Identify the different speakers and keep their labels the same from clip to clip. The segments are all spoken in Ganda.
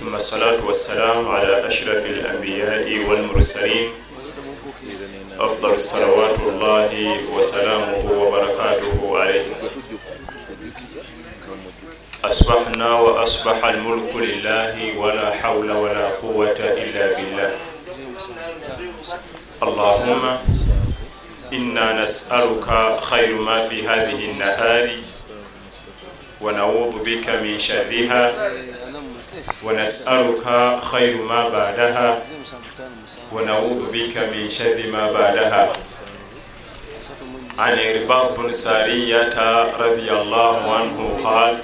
Speaker 1: ثم الصلاة والسلام على أشرف الأنبياء والمرسلين أفضل الصلوات الله وسلامه وبركاته عليه أصبحنا وأصبح الملك لله ولا حول ولا قوة إلا بالله اللهم إنا نسألك خير ما في هذه النهار ونعوذ بك من شرها ونسألك خير ما بعدها ونعوذ بك من شر ما بعدها. عن إرباب بن سارية رضي الله عنه قال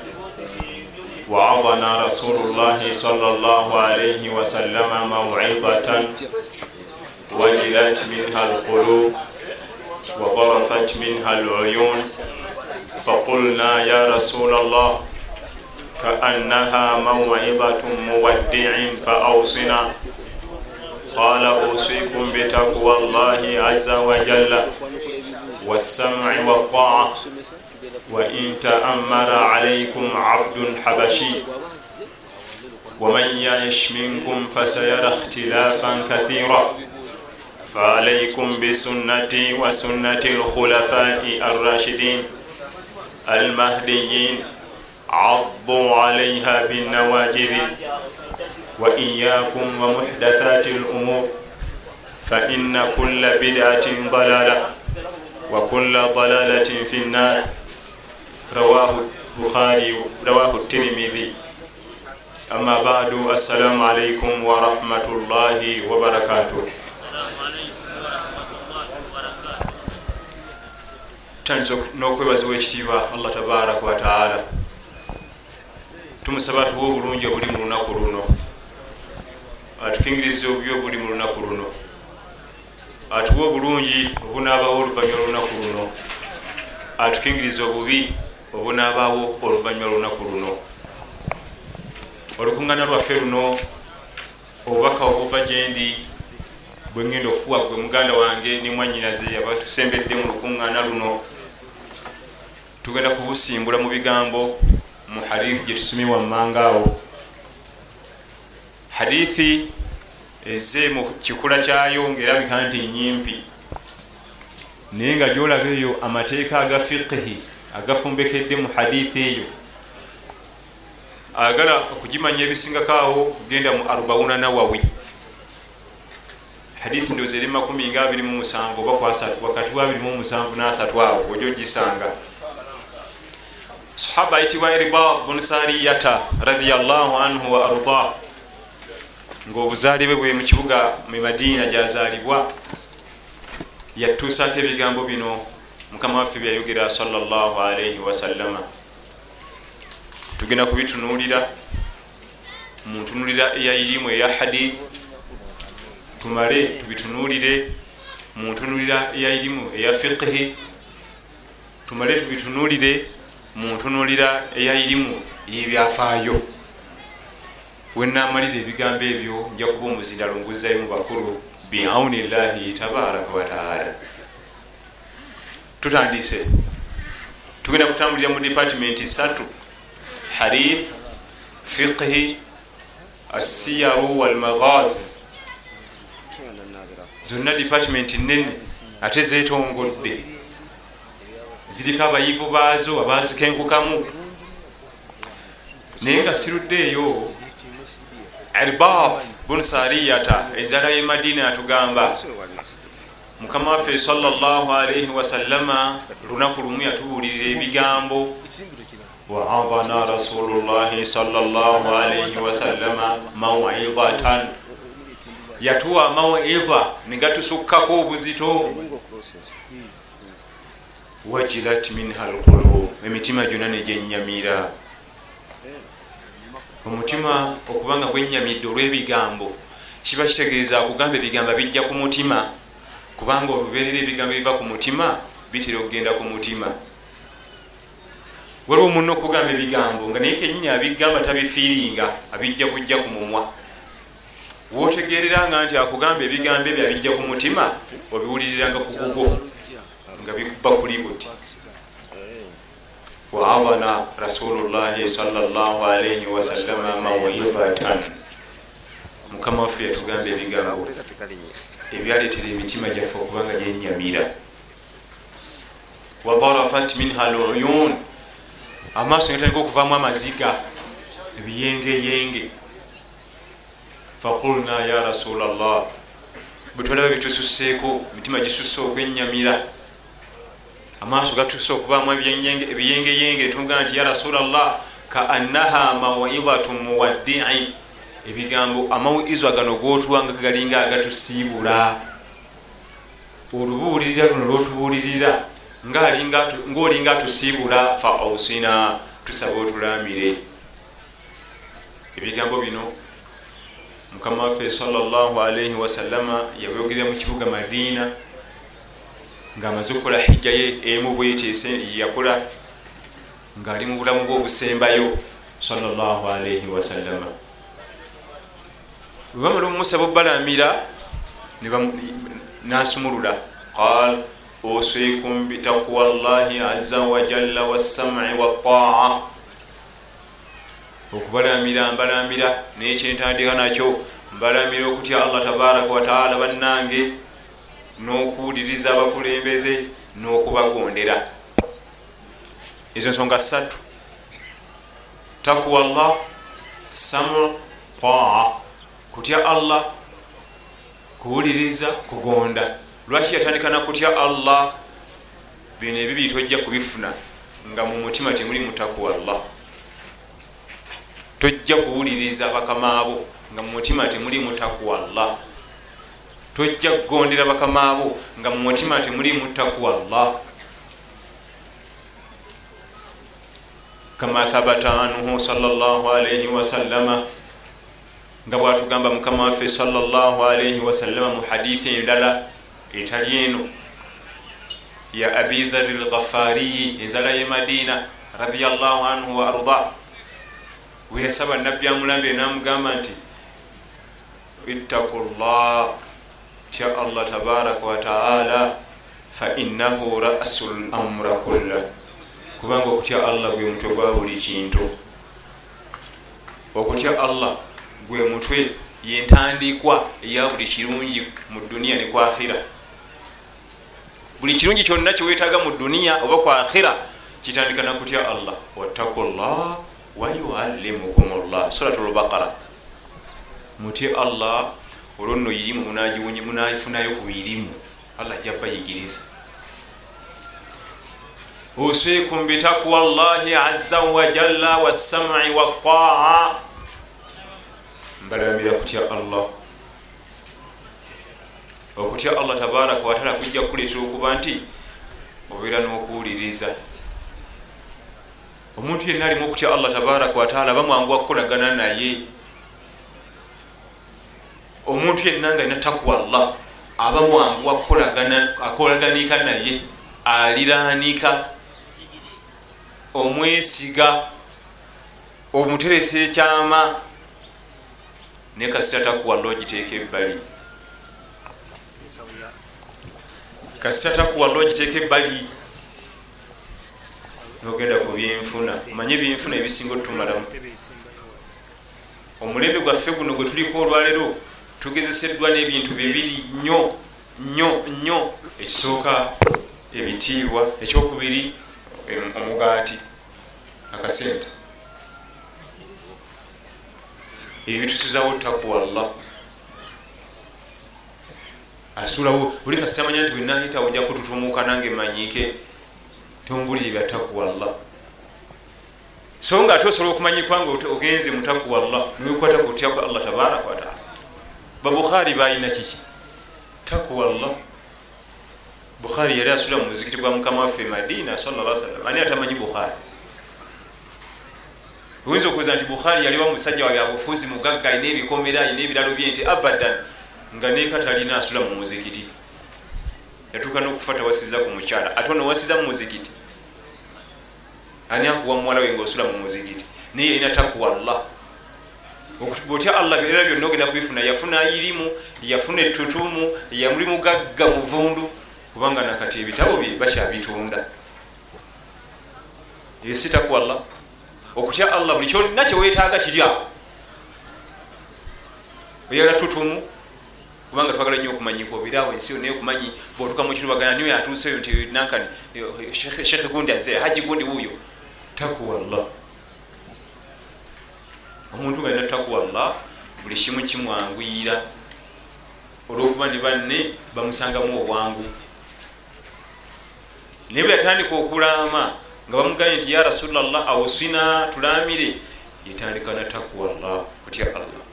Speaker 1: وعظنا رسول الله صلى الله عليه وسلم موعظة وجلت منها القلوب وضرفت منها العيون فقلنا يا رسول الله كأنها موعظة مودع فأوصنا. قال أوصيكم بتقوى الله عز وجل والسمع والطاعة. وإن تأمر عليكم عبد حبشي ومن يعش منكم فسيرى اختلافا كثيرا. فعليكم بسنتي وسنة الخلفاء الراشدين المهديين عضوا عليها بالنواجذ وإياكم ومحدثات الأمور فإن كل بدعة ضلالة وكل ضلالة في النار. رواه البخاري رواه الترمذي. أما بعد السلام عليكم ورحمة الله وبركاته. Tutandisa n'okwebazibwa ekitiibwa allah tabaraka wataala tumusaba tuwe obulungi obuli mu lunaku luno. Atukingiriza obubi obuli mu lunaku luno. Atuwe obulungi obunaabawo oluvanyuma lwolunaku luno. Atukingiriza obubi obunaabawo oluvanyuma lwolunaku luno. Olukuŋŋana lwaffe luno obubaka obuva gyendi bwengenda okukuwa gwe muganda wange ne mwanyinaze abatusembedde mu lukuŋŋaana luno tugenda kubusimbula mu bigambo mu hadithi gyetusomye wammangaawo hadithi ezze mu kikula kyayo ngaerabika nti nyimpi naye nga gyolaba eyo amateeka aga fiqihi agafumbekedde mu hadithi eyo. Agala okugimanya ebisingakaawo kugenda mu arbauna nawawi. Hadithi ndoza eri 27 oba kwasatu wakati wa 27 nasatu awo ojo ogisanga sahaba ayitibwa iribad bun sariyata radiallahu anhu wa arda ngaobuzaalibwe bwe mukibuga mu madiina gyazaalibwa yatuusako ebigambo bino mukama waffe byayogera salllah alaihi wasallama tugenda kubitunuulira muntunulira eyairimu eya hadith tumale tubitunuulire muntunulira eyairimu eya fiqhi tumale tubitunuulire muntunulira eyairimu yebyafaayo wenamalira ebigambo ebyo nja kuba omuzindalo nguzayo mu bakulu biauni llahi tabaraka wataala tutandise tugenda kutambulira mu departiment satu harith fiqhi assiyaru walmaghaz. Zonna departiment nene ate zetongodde ziriko abayivu baazo abazikenkukamu naye nga siruddeeyo arbab bun sariyata ezaala ye madina yatugamba mukama waffe salaalaihi wasallama lunaku lumu yatubuulirira ebigambo waadana rasulullahi salaalaihi wasallama mawidatan yatuwa mawidha negatusukkako obuzito wajilat minha lqulub emitima gyonna negyenyamira omutima okubanga gwenyamidde olw'ebigambo kiba kitegeeza akugamba ebigambo bijja ku mutima. Kubanga olubeerera ebigambo ebiva ku mutima bitera okugenda ku mutima. Waliwo munna okugamba ebigambo nga naye kenyini abigamba tabifiiringa abijja kujja ku mumwa. Wotegereranga nti akugamba ebigambo ebyo abijja ku mutima obiwuliriranga ku gugo nga bikuba kuli buti waadana rasulullahi salllahalaihi wasallama mawibatan mukama waffe yatugamba ebigambo ebyaleetera emitima gyaffe okubanga gyenyamira wadharafat minha luyun amaaso ngatandika okuvaamu amaziga ebiyengeyenge. Faqulna ya rasula llah bwetwalaba bitususeeko emitima gisusse okwenyamira amaaso gatuse okubaamu ebiyengeyenge netugamba nti ya rasula llah kaannaha mawidatu muwaddii. Ebigambo amawizwa gano gotuwanga galinga agatusiibula olubuulirira luno lwotubuulirira ngaolinga atusiibula fa ausina tusaba otulambire. Ebigambo bino mukama waffe salaalaihi wasallama yabyogerera mu kibuga madiina ngaamaze okukola hijja ye emu bwetese yakola ngaali mu bulamu bwobusembayo salaalaihi wasallama bwebamala omumusaba obalamira nasumulula. Qal uswikum bitaqwa llahi aza wajalla wasamai wataa okubalamira mbalamira nekyentandika nakyo mbalamira okutya allah tabaraka wataala bannange n'okuwuliriza abakulembeze n'okubagondera. Ezo nsonga ssatu. Takwa llah samu taa. Kutya allah kuwuliriza kugonda. Lwaki yatandika nakutya allah? Bino ebibiri tojja kubifuna nga mu mutima temuli mutakuwa llah tojja kuwuliriza bakamaabo nga mu mutima temuli mutakuwa llah tojja kugondera bakamaabo nga mu mutima temuli mutakuwa llah kama thabata anhu salaalaihi wasallama nga bwatugamba mukama waffe salaalaihi wasallama mu hadithi endala etali eno ya abi dhari lghafariyi enzala ye madina radiallahu anhu wa arda weyasaba nabbi amulambe namugamba nti ittaku llah tya allah tabaraka wataala fainahu rasu lamra kulla. Kubanga okutya allah gwe mutwe gwa buli kintu. Okutya allah gwe mutwe yentandikwa eya buli kirungi mu duniya ne kwakhira buli kirungi kyonna kyewetaaga mu duniya oba kwakhira kitandika nakutya allah. Wattaku llah wayuallimukum llah surat lbaqara mutye allah olwo nno irimu munafunayo ku birimu allah jabbayigiriza usikum bitakwa llahi aza wajalla wasamai wataa mbalamira kutya allah? Okutya allah tabaraka wataala kujja kukuleetera okuba nti obeera n'okuwuliriza. Omuntu yenna alimu okutya allah tabaraka wataala bamwangu wakukolagana naye omuntu yenna nga alina takwa allah aba mwangu wakolaganika naye aliranika omwesiga omuteresa ekyama ne kasita takuwa llo ogiteeka ebbali. Kasita takuwa llo ogiteeka ebbali nogenda ku byenfuna. Omanye ebyenfuna ebisinga otutumalamu. Omulembe gwaffe guno gwe tuliko olwaleero tugezeseddwa n'ebintu bibiri nnyo nnyo nnyo. Ekisooka ebitiibwa ekyokubiri omugaati akasente. Ebyo bitusuzawo takuwa llah asulawo buli kasita manya nti wenahita ojja kututumuka nange manyike tombulire bya takuwa llah so nga ate osobola okumanyikwa nga ogenze mu takuwa llah niwekwata kutyaku allah tabaraka wataala babukhari balina kiki? Takuwa llah bukhari yali asula mu muzikiti gwa mukama waffe madina sallasalam ani atamanyi bukhari? Oyinza okuweza nti bukhari yaliwa musajja wa byabufuzi mugagga alina ebikomera alina ebiralo bye nti abadan nga nekatalina asula mu muzikiti. Yatuuka nokufa tawasiza ku mukyala. Ate ono wasiza mu muzikiti? Ani akuwa muwala we nga osula mu muzikiti? Naye yalina takuwa llah bwotya allah era byonna ogenda kubifuna yafuna irimu yafuna etutumu yamuli mugagga muvundu kubanga nakati ebitabo bye bakyabitunda esitaku allah. Okutya allah buli kyolina kyewetaaga kiri awo oyala tutumu kubanga twagala nnyo okumanyika obiraawo ensi yonna okumanyi bwotuka mu kirubagana niyo yatuuseyo nti nankani shekhe gundi aze haji gundi wuuyo. Takuwa llah omuntu galina takuwa llah buli kimu kimwanguyira. Olwokuba ne banne bamusangamu obwangu. Naye bwe yatandika okulaama nga bamugambye nti ya rasulllah awusina tulamire yetandika na takuwa llah kutya allah.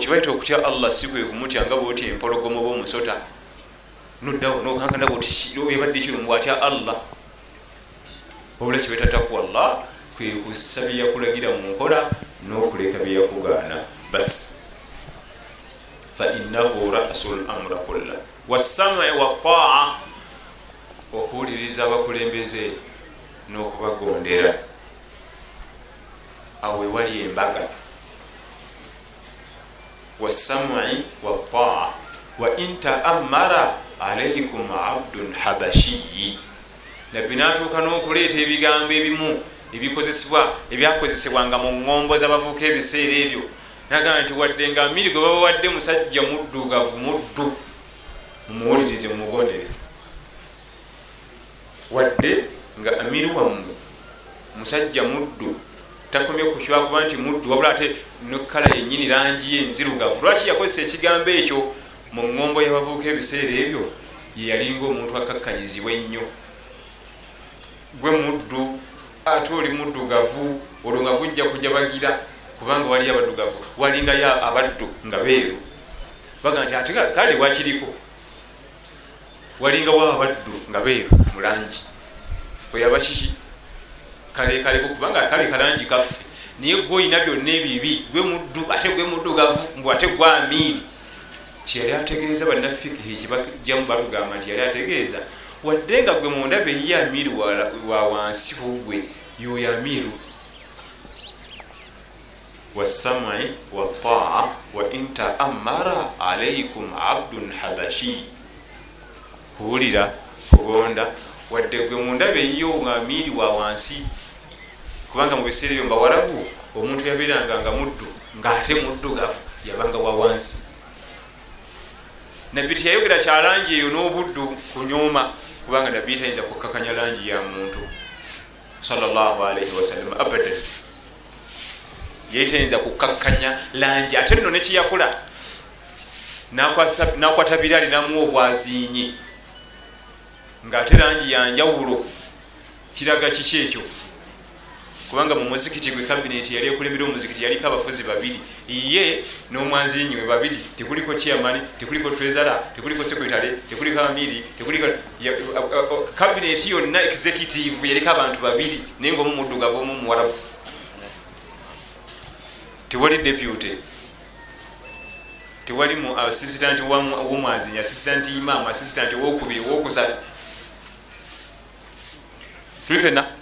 Speaker 1: Kibaita okutya allah si kwe kumutya nga bwoti empologomo bomusota noddawo nokankana bwebadde kirumu bwatya allah? Obula kibaita takuwa llah kwe kussa byeyakulagira mu nkola n'okuleka byeyakugaana basi fainahu rasu lamra kulla wasamui wataa okuwuliriza abakulembeze n'okubagondera. Awo ewali embaga. Wasamui wataa wa in taamara alaikum abdun habashiyi nabbi natuuka n'okuleeta ebigambo ebimu ebikozesebwa ebyakozesebwanga mu ŋŋombo z'abavuuka ebiseera ebyo. Nagamba nti wadde nga amiri gwe baba wadde musajja muddugavu muddu. Mumuwulirize mumugondere wadde nga amiri wammwe musajja muddu takomye kukyakuba nti muddu wabula ate nekala yenyini langi ye enzirugavu. Lwaki yakozesa ekigambo ekyo mu ŋŋombo y'abavuuka ebiseera ebyo? Yeyalinga omuntu akakkanyizibwa ennyo. Gwe muddu ate oli muddugavu olwo nga gujja kuja bagira kubanga waliyo abaddugavu walingayo abaddu nga beeru. Baga nti ate kale wakiriko? Walingawo abaddu nga beeru mulangi oyaba kiki? Kalekaleko kubanga kale kalangi kaffe. Naye gwe oyina byonna ebibi gwe muddu ate gwe muddugavu mbw ate gwe amiiri. Kyeyali ategeeza bannafikihi kibajjamu batugamba nti yali ategeeza wadde nga gwe mundaba eyiye amiiri wa wansi kugwe yoyo amiiru wasamui wataa wa in taamara alaikum abdun habashi. Kuwulira kugonda wadde gwe mundaba eyiyo nga amiiri wa wansi. Kubanga mu biseera ebyo mbawalabu omuntu yabeeranga nga muddu ngaate muddugavu yabanga wa wansi nabbi teyayogera kyalangi eyo n'obuddu kunyuma kubanga nabbi tayinza kukkakanya langi ya muntu. Wasallam abadan yali tayinza kukakkanya langi ate nno nekiyakula nakwata birali namuwa obwazinyi ngaate langi yanjawulo kiraga kiki ekyo kubanga mu muzikiti gwe kabineti yali ekulembera omuzikiti yaliko abafuzi babiri. Ye n'omwanzinyi we babiri tekuliko chiamani tekuliko trezara tekuliko sekretary tekuliko amiri tekuliko kabineti yonna executive yaliko abantu babiri naye ngaomu muddugavu omu muwarabu. Tewali deputy. Tewali assistant womwazinyi assistant imam assistant wokubiri wokusatu. Tuli fenna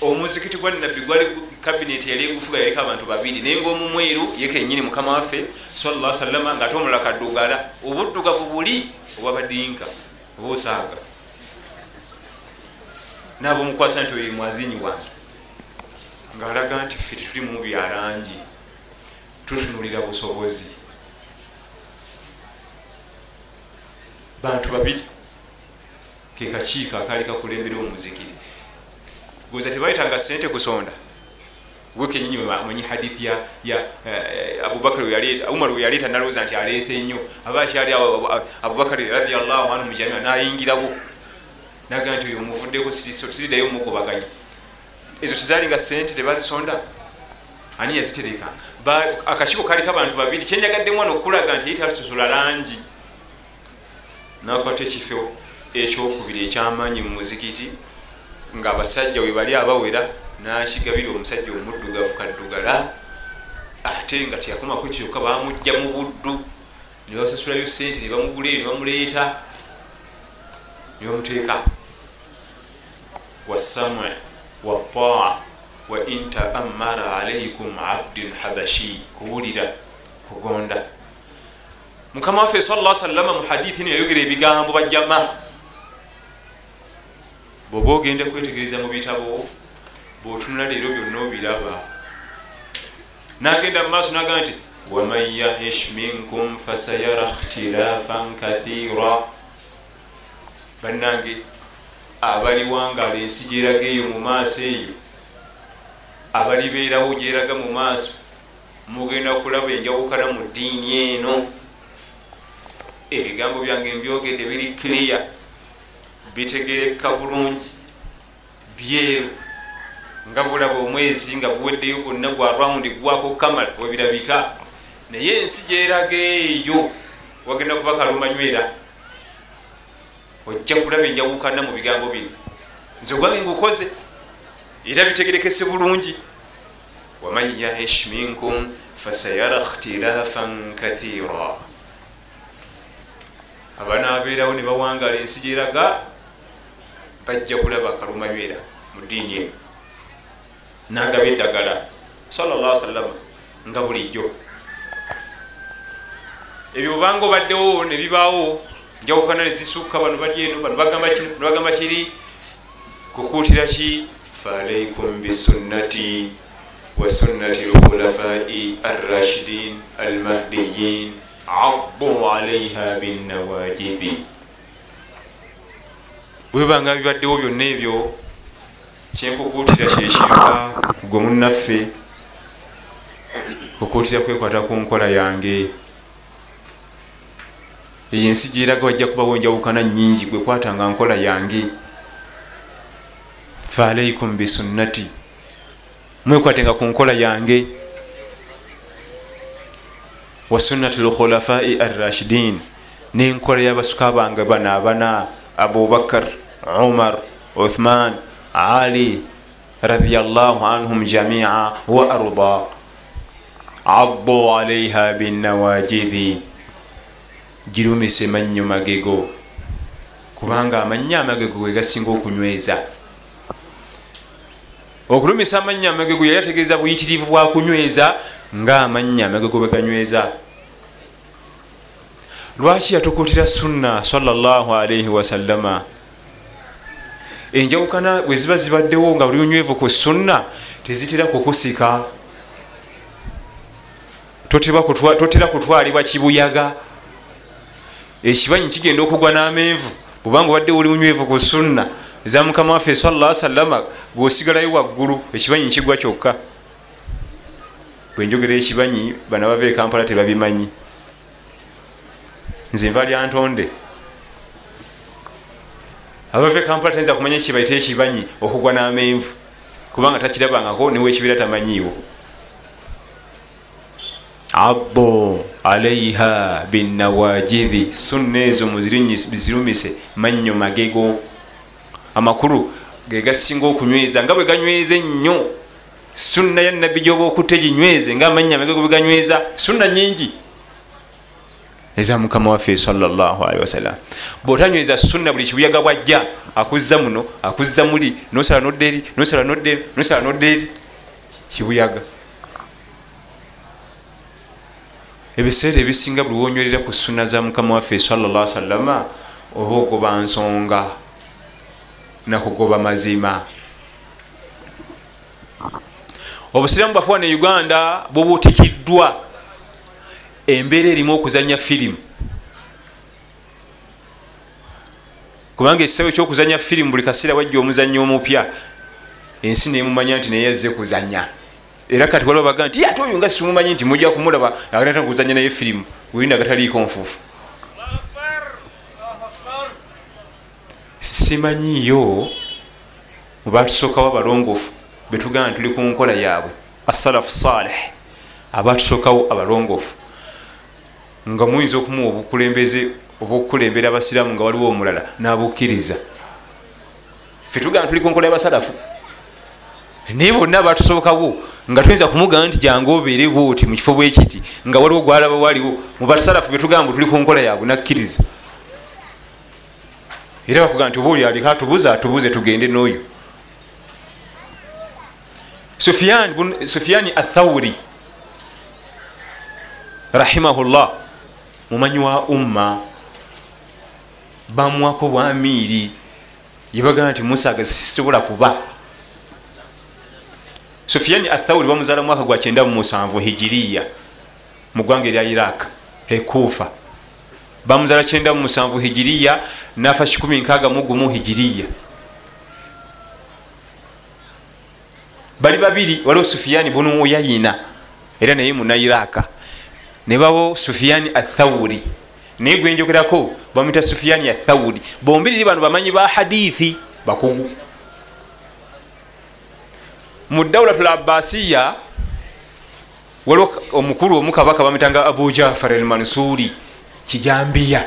Speaker 1: omuzikiti gwa nabbi gwali kabineti yali egufuga yaliko abantu babiri naye ngaomu mweru yekenyini mukama waffe salla salama nga ate omulala kaddugala. Obuddugavu buli obwabadinka oba osaaga naaba omukwasa nti oyo mwazinyi wange. Ngaalaga nti ffe tetuli mu byalangi tutunulira busobozi. Bantu babiri kekakiiko akaali kakulembera omuzikiti goza tebayitanga sente kusonda. Gwekenyinyi manyi hadithi ya, ya uh, abubakari umar we yaleeta nalowooza nti aleese nnyo aba akyali abubakari radiallahu anhu mujamia nayingirawo nagaa nti oyo omuvuddeko tiriddayo mukubaganya ezo tezalinga sente tebazisonda? Ani yazitereka? Akakiiko kaliko abantu babiri. Kyenjagaddemu wano okulaga nti yitasusula langi. Nakwata ekifo ekyokubiri ekyamaanyi mu muzikiti nga abasajja we bali abawera nakigabira omusajja omuddugavu kaddugala ate nga teyakomaku kyokka bamujja mu buddu. Nebasasulayo sente nebamugulayo nebamuleeta nebamuteeka wasamui wataa wa in taamara alaikum abdun habashi kuwulira kugonda. Mukama waffe sala sallama mu hadithi ino yayogera ebigambo bajjama bweoba ogenda kwetegereza mu bitabo bwotunula leero byonna obiraba. Nagenda mu maaso naga nti waman yahish minkum fasayara khtilafan kathira. Bannange abaliwangala ensi gyeraga eyo mu maaso eyo abalibeerawo gyeraga mu maaso mugenda kulaba enjawukana mu ddiini eno. Ebigambo byange mbyogedde biri kiriya bitegereka bulungi byeru nga bulaba omwezi nga buweddeyo bwonna gwa rawundi gwako kamala webirabika. Naye ensi gyeraga eyo wagenda kuba kalumanywera ojja kulaba enjawukana mu bigambo bino. Nze ogwange ngukoze era bitegerekese bulungi. Waman yahish minkum fasayara khtilafan kathira. Abanaabeerawo ne bawangala ensi gyeraga bajja kulaba akalumanywera mu ddiini eno nagaba eddagala salllah salama nga bulijjo. Ebyo obanga obaddewo ne bibaawo njawukana nezisukka bano bali eno bano bagamba kiri? Kukuutira ki? Faalaikum bisunnati wa sunnati lkhulafai arrashidin almahdiyin addu alaiha binnawajibi bwebanga bibaddewo byonna ebyo kyenkukuutira kyekiruka gwe munnaffe kukuutira kwekwata ku nkola yange. Eyo ensi gyeraga wajja kubawo enjawukana nyingi gwe kwatanga nkola yange. Faalaikum bisunnati mwekwatenga ku nkola yange. Wa sunnati lkhulafai arrashidin nenkola yabasuka bange bana abana abubakar umar uthman ali radiallahu anhum jamia wa arda. Addu alaiha binawajidhi girumise mannyo magego. Kubanga amannyo amagego ge gasinga okunyweza. Okulumisa amannyo amagego yali ategeeza buyitirivu bwa kunyweza nga amannyo amagego bwe ganyweza. Lwaki yatukuutira sunna salaalaihi wasallama enjawukana bwe ziba zibaddewo nga buli unywevu ku sunna tezitera kukusika. Totera kutwalibwa kibuyaga. Ekibanyi kigenda okugwa n'amenvu bwubanga obadde oli munywevu ku sunna eza mukama waffe salla salama bwosigalayo waggulu ekibanyi kigwa kyokka. Bwenjogera ekibanyi bana bava ekampala tebabimanyi. Nze nva lyantonde abava ekampala tayinza kumanya ekibaita ekibanyi okugwa n'amenvu kubanga takirabangako niwekibira tamanyiiwo. Abo alaiha binawajidhi sunna ezo muzirumise mannyo magego. Amakulu gegasinga okunyweza nga bwe ganyweza ennyo. Sunna ya nabbi gyoba okutte ginyweze nga amannyo amagego bwe ganyweza sunna nyingi eza mukama waffe salllahalihi wasallam bwotanyweza sunna buli kibuyaga bwajja akuzza muno akuzza muli nosala noddeeri nosala noddeeri nosala noddeeri kibuyaga. Ebiseera ebisinga buli wonywerera ku sunna za mukama waffe salla salama oba ogoba nsonga nakugoba mazima. Obusiramu bwaffe wane uganda bubutikiddwa embeera erimu okuzanya firimu. Kubanga ekisabo ekyokuzanya firimu buli kaseera wajja omuzanyo omupya ensi nemumanya nti neyazze kuzanya. Era kati waliwo baga nti ate oyo nga simumanyi nti mujja kumulaba agatata kuzanya naye firimu wirinda gataliiko nfuufu. Simanyiyo mubatusookawo abalongoofu betugamba tuli ku nkola yaabwe asalafu saleh abatusookawo abalongoofu nga muyinza okumuwa obukulembeze obukulembera abasiraamu nga waliwo omulala nabukkiriza. Fe tugamba tuli ku nkola yabasalafu. Naye bonna batusobokawo nga tuyinza kumugamba nti jangu obeere bwoti mukifo bwekiti nga waliwo gwalaba waliwo mubasalafu betugamba tuli ku nkola yaabwe nakkiriza. Era bakugamba nti oba oli aliko atubuze atubuze tugende n'oyo. Sufiani athawuri rahimahullah mumanyi wa umma bamwako bwamiiri yebagamba nti musa agasisobola kuba. Sufiyani athawuri bamuzaala mwaka gwa 97 hijiriya mu ggwanga erya iraq ekuufa bamuzaala 97 hijiriya nafa 161 hijiriya. Bali babiri waliwo sufiyani bunu uyayina era naye munairaka nebawo sufiyani athawuri naye gwenjogerako bamwita sufiyani athawuri bombiriri bano bamanyi ba hadithi bakugu mu dawlatu l abbasiya waliwo omukulu omukabaka bamwitanga abu jafar al mansuri kijambiya.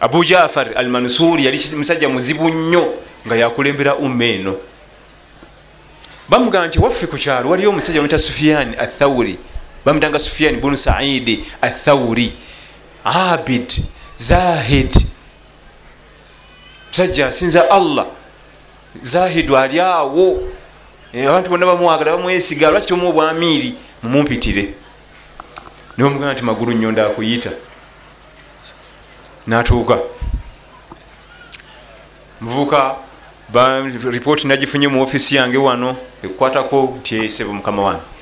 Speaker 1: Abu jafar al mansuri yali musajja muzibu nnyo nga yakulembera umma eno. Bamugamba nti waffe ku kyalo waliyo omusajja bamwita sufiyani athawuri bamwitanga sufiyani bunu saidi athawuri abid zahid. Musajja asinza allah. Zahidu ali awo. Eh, abantu bonna bamwagala bamwesiga lwaki tomu obwamiiri mumumpitire. Nibamugamba nti magulu nnyo ndakuyita. Natuuka. Muvuuka ripooti nagifunye mu ofisi yange wano ekukwatako ntyesebo mukama wange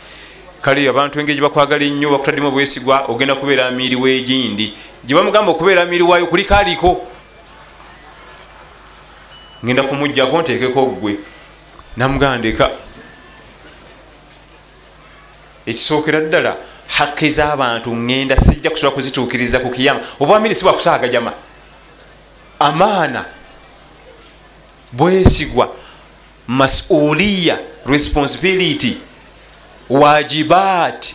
Speaker 1: kale abantu engeri gyebakwagala ennyo bakutaddemu obwesigwa ogenda kubeera amiiri wegindi. Gyebamugamba okubeera amiiri waayo kuliko aliko. Ngenda kumugjako ntekeko gwe namugamba ndeka. Ekisookera ddala hakke z'abantu ngenda sijja kusobola kuzituukiriza ku kiyama. Obwamiri si bwakusaaga jama. Amaana bwesigwa masuliya responsibility wajibat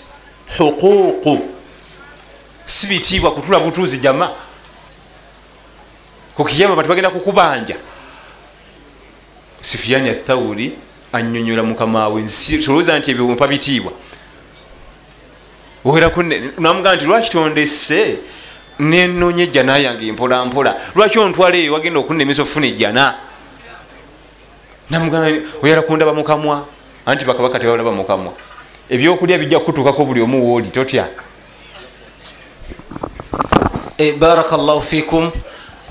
Speaker 1: huququ. Si bitiibwa kutula butuuzi jama. Ku kiyama bantu bagenda kukubanja. Sufiyani athawuri anyonyola mukamawe solowooza nti ebyo mpa bitiibwa. Namugamba nti lwakitondese nenonya ejjana yange mpolampola lwaki ontwala eyo wagenda okunemesa okufuna ejjana? Namugamba oyala kundaba mukamwa. Anti bakabaka tebalaba mukamwa ebyokulya bijja kukutuukako buli omu wooli totya?
Speaker 2: E, baraka llahu fikum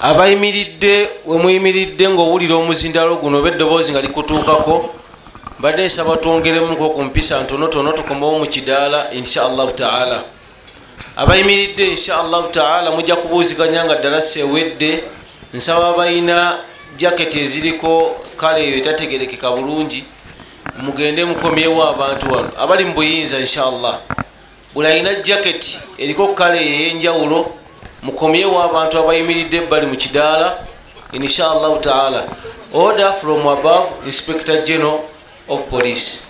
Speaker 2: abayimiridde wemuyimiridde ngaowulira omuzindalo guno oba eddoboozi nga likutuukako mbadde nsaba twongeremuko ku mpisa ntonotono tukomewo mu kidaala inshaallahu taala. Abayimiridde inshaallahu taala mujja kubuuziganya nga ddala sewedde. Nsaba abalina jaketi eziriko kale eyo etategerekeka bulungi mugende mukomyewo abantu wano. Abali mu buyinza inshaallah buli alina jaketi eriko kale eyenjawulo mukomyewo abantu abayimiridde ebbali mu kidaala inshaallahu taala. Order from above inspector general of police.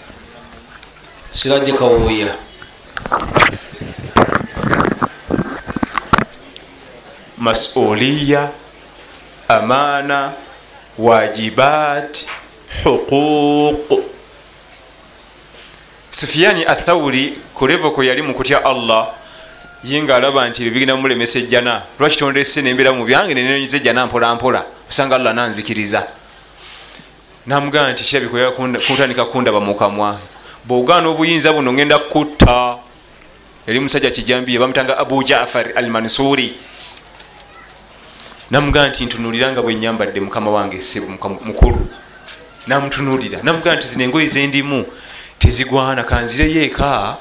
Speaker 2: Siraje kawuya
Speaker 1: masuliya amaana wajibat huquq sufiyani athawuri kulevoko yali mukutya allah ye nga alaba nti ebyo bigenda mulemesa ejjana lwakitondese nembeera mu byange nenenyiza ejjana mpolampola osanga allah nanzikiriza. Namugamba nti kirabikoya kutandika kundaba mukamwa bwogaana obuyinza buno ngenda kutta. Yali musajja kijambiye bamutanga abu jafar al mansuri namugamba nti ntunulira nga bwenyambadde mukama wange mukulu. Namutunulira namugamba nti zino engoyi zendimu tezigwana kanzireyo eka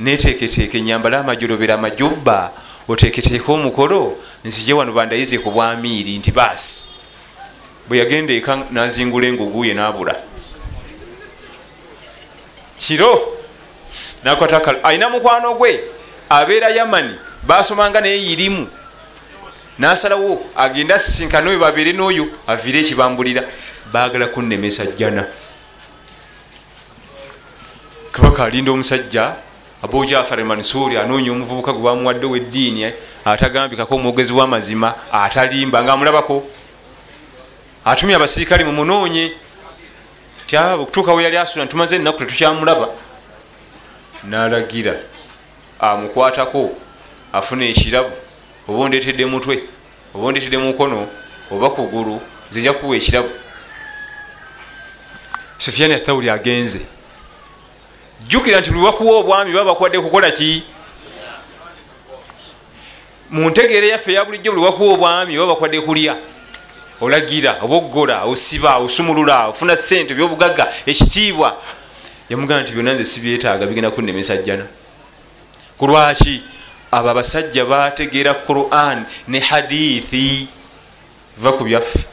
Speaker 1: neteketeeke nyambale amajolobera amajubba oteketeeke omukolo nzije wano bandayize ku bwamiiri nti baasi bwe yagenda eka nazingula enguguye nabula. Kiro nakwata alina mukwano gwe abeera yamani basomanga naye yirimu. Nasalawo agenda asinkana oyo babeere n'oyo aviire ekibambulira bagala kunnemesa jjana kabaka alinda omusajja abu jafar mansuri anoonya omuvubuka gwe bamuwadde weddiini atagambikako omwogezi w'amazima atalimba nga amulabako atumye abasirikale mumunoonye tyaba okutuuka we yali asula ntumaze ennaku tetukyamulaba. Nalagira amukwatako afuna ekirabu oba ondeetedde mutwe oba ondeetedde mukono oba kugulu nzija kuwa ekirabu. Sufiyani athawuli agenze jjukira nti lwebakuwa obwami baba bakwadde kukola ki? Mu ntegeera yaffe eya bulijjo bwe bakuwa obwami baba bakwadde kulya. Olagira oboggola osiba osumulula ofuna sente byobugagga ekitiibwa yamugamba nti byonna nze sibyetaaga bigenda kunnemesa jjana. Kulwaki abo abasajja bategeera quran ne hadithi va ku byaffe.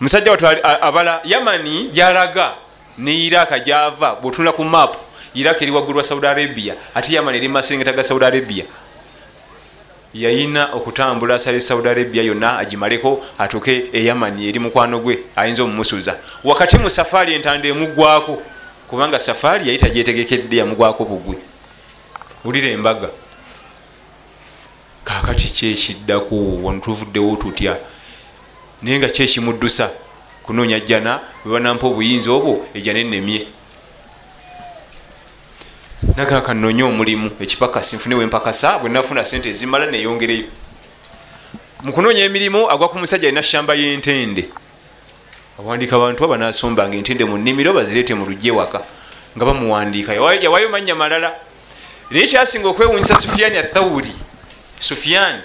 Speaker 1: Musajja watu abala yamani gyalaga ne iraka gyava bwotunula ku mapu iraka eri waggulu wa saudi arabia ate yamani eri mumasengeta ga saudi arabia. Yayina okutambula asale saudi arabia yonna agimaleko atuuke eyamani eri mukwano gwe ayinza omumusuza. Wakati mu safaari entanda emugwako kubanga safaari yali tagyetegekedde yamugwako bugwe. Wulira embaga. Kakati kyekiddaku wano tuvuddewo tutya? Naye nga kyekimuddusa kunoonya jjana webanampa obuyinza obwo ejjana ennemye. Nagaka nnonye omulimu ekipakasi nfune wempakasa bwenafuna sente ezimala neyongereyo mukunoonya emirimu agwa ku musajja alina shamba y'entende. Awandiika abantu aba nasombanga entende mu nnimiro bazireete mu lujje waka nga bamuwandiika yawayo mannya malala. Naye kyasinga okwewunyisa sufiyaani athawuri sufiyaani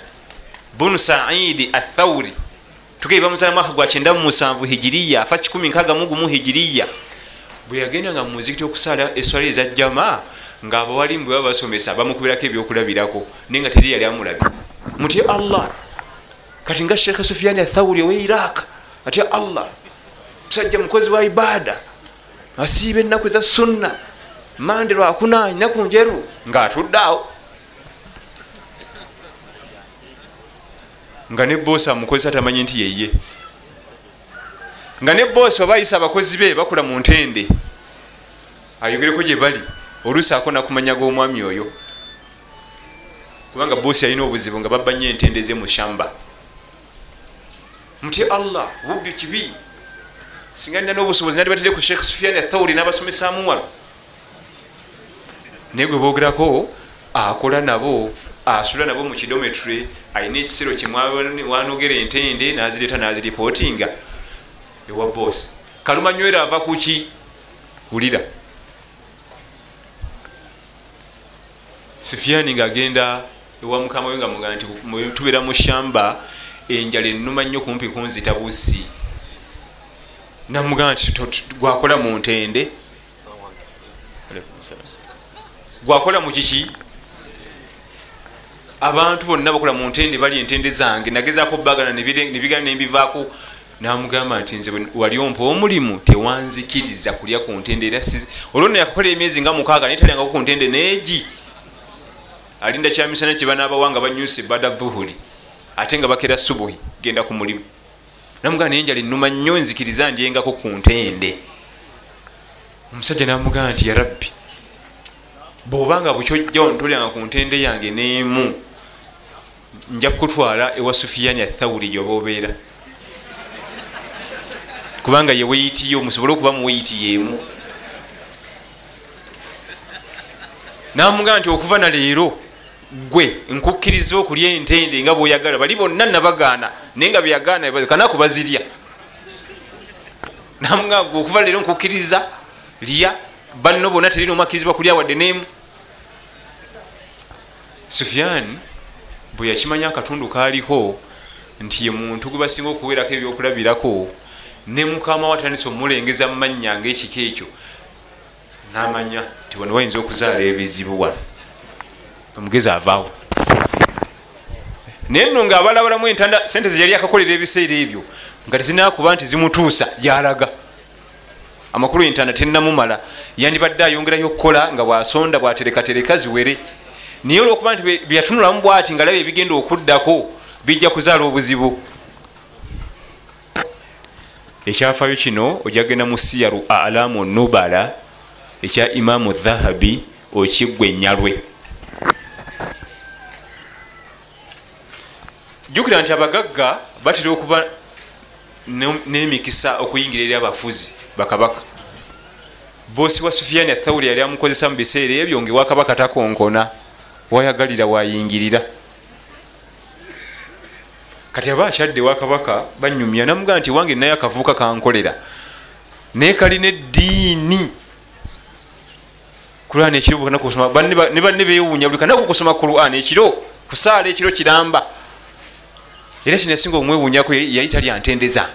Speaker 1: bunu saidi athawuri tukeiva musala mwaka gwa 97 hijiriya afa 161 hijiriya. Bwe yagendanga mu muzikiti okusala eswala ezajjama ngaabawalimu bwe baba basomesa bamukubirako ebyokulabirako naye nga teri yali amulabi. Mutye allah kati nga sheekhe sufiyaani athawuri owe iraq atya allah musajja mukozi wa ibada asiiba ennaku eza sunna mande lwakunanyi naku njeru ngaatudde awo nga ne boosi amukozesa tamanyi nti yeye nga ne boosi oba ayisa abakozi be bakula mu ntende. Ayogereko gye bali oluusi akona kumanya g'omwami oyo. Kubanga boosi alina obuzibu nga babba nyo entende ze mu shamba. Mutye allah bubbi kibi. Singa nina n'obusobozi nali batire ku sheekh sufiani athawuri n'abasomesamu wano naye gwe boogerako akola nabo asula nabo mu kidometre alina ekisero kimwanogera entende nazireeta naziripootinga. Ewa bosi kalumanywera ava kuki wulira. Sufiani ngaagenda ewa mukama we nga muga nti tubeera mu shamba enjala enuma nnyo kumpi kunzita busi namugamba nti gwakola mu ntende. Gwakola mu kiki abantu bonna bakola mu ntende bali entende zange. Nagezako bagana nebigana nembivaako namugamba nti nze wali ompa omulimu tewanzikiriza kulya ku ntende era olwona yakakola emyezi nga mukaaga naye talyangako ku ntende neegi alinda kyamisana kyebanabawa nga banyusa ebada vuhuri ate nga bakera subuhi genda ku mulimu. Namugamba naye enjala enuma nnyo nzikiriza ndyengako ku ntende. Omusajja namugamba nti yarabbi bwobanga bukyojja ontolyanga ku ntende yange neemu nja kutwala ewa sufiyani athawuri gyoba obeera kubanga ye weyitiyo musobole okuba muweyiti yemu. Namugamba nti okuva na leero gwe nkukkiriza okulya entende nga bweoyagala bali bonna nabagaana naye nga byagaana kanaku bazirya. Namugamba gwe okuva leero nkukkiriza lya. Banno bonna terina omakkirizibwa kulya wadde nemu. Sufyan bwe yakimanya akatundu kaliko nti ye muntu gwe basinga okuwerako ebyokulabirako ne mukama watandisa omulengeza mumanya ngaekiko ekyo. Namanya nti wano wayinza okuzaala ebizibu wano. Omugezi avaawo naye nno nga abalabalamu entanda sente ze yali akakolera ebiseera ebyo nga tezinakuba nti zimutuusa gyalaga. Amakulu entanda tenamumala yandibadde ayongerayo okukola nga bwasonda bwaterekatereka ziwere naye olwokuba nti byeyatunulamu bwati nga laba ebigenda okuddako bijja kuzaala obuzibu. Ekyafayo kino ojagenda mu siyaru alamu nubala ekya imamu dhahabi okiggwa enyalwe. Jukira nti abagagga batera okuba n'emikisa okuyingira eri abafuzi bakabaka bosi wa sufiyani athawuri yali amukozesa mu biseera ebyo ngaewakabaka takonkona wayagalira wayingirira. Kati aba akyadde wakabaka banyumya namugaa nti wange naye akavubuka kankolera. Naye kalina eddiini quran ekiro ne banne bewuunya buli kanaku kusoma quran ekiro kusaala ekiro kiramba. Era kinasinga omwewunyako yali talyantendeza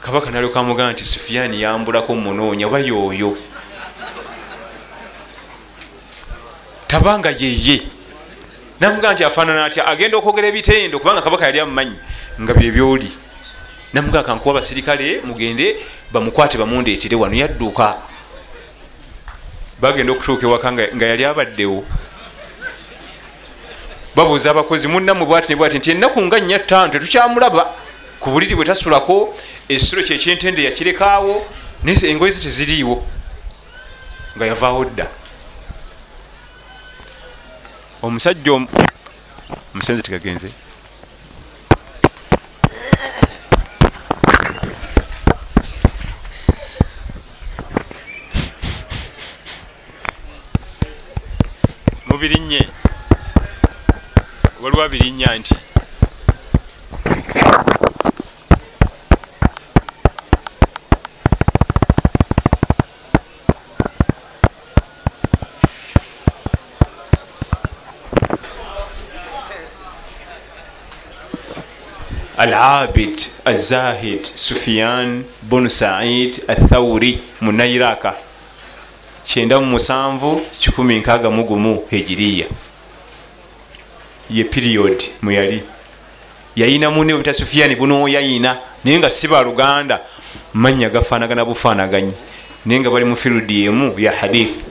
Speaker 1: kabaka nalyoka amugamba nti sufiyaani yambulako munoonya oba yooyo tabanga yeye. Namugamba nti afaanana atya? Agenda okwogera ebitendo kubanga kabaka yali amumanyi nga byebyoli namugamba kankuwa abasirikale mugende bamukwate bamundeetere wano. Yadduka. Bagenda okutuuka ewaka nga yali abaddewo. Babuuza abakozi munnamu bwati nebwati nti ennaku nga nnya ttaano tetukyamulaba ku buliri bwe tasulako ekisulo kyekyentende yakirekaawo naye engoye ze teziriiwo. Nga yavaawo dda omusajja omusenze tegagenze mubirinnye waliwo abirinnya nti sufiyan bunu said athauri munairaka. Kyenda mu musanvu kikumi nkaaga mu gumu hejiriya ye period mweyali yayina mune bita sufiyani buno yayina naye nga si baluganda manya gafanagana bufanaganyi naye nga bali mu firudi emu ya hadith.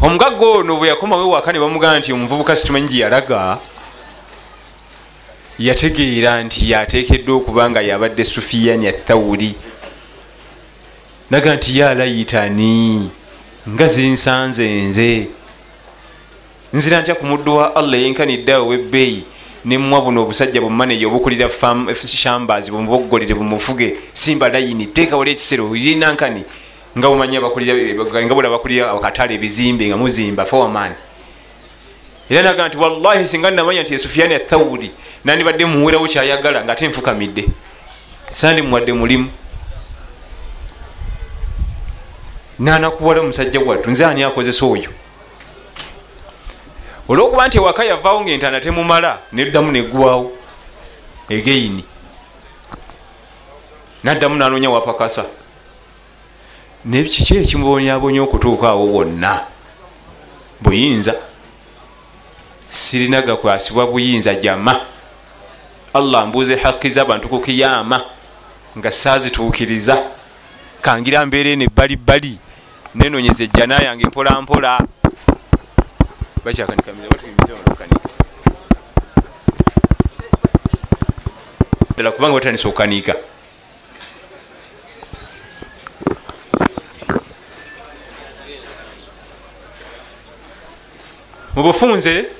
Speaker 1: Omugagga ono bwe yakomawo ewaka ne bamugamba nti omuvubuka situmanyi gye yalaga yategeera nti yateekeddwa okuba nga yabadde sufiyani athawuri naga nti yalayitani nga zinsanze nze. Nzira ntya ku muddu wa allah yenkaniddeawo webbeeyi? Nemwa buno obusajja bumaneja obukulira shambas bumuboggolere bumufuge simba layini teekawole ekisero linankani nga bumanyi nga bula bakulira akatale ebizimbe nga muzimba fowaman era naga nti wallahi singa namanya nti esufiyani athawuri nandibadde muwerawo kyayagala nga ate nfukamidde. Sandi muwadde mulimu. Nanakuwala omusajja wattu nze ani akozesa oyo? Olwokuba nti ewaka yavaawo ngaentana temumala neddamu neggwawo egeini naddamu nanoonya wapakasa. Naye kiki ekimubonyabonya okutuuka awo wonna? Buyinza sirina gakwasibwa buyinza jama allah mbuuze haki zabantu ku kiyama nga saazituukiriza. Kangira mbeera eno ebbalibbali nenonyeza ejjana yange mpolampola. Ddala kubanga batandisa okukanika mu bufunze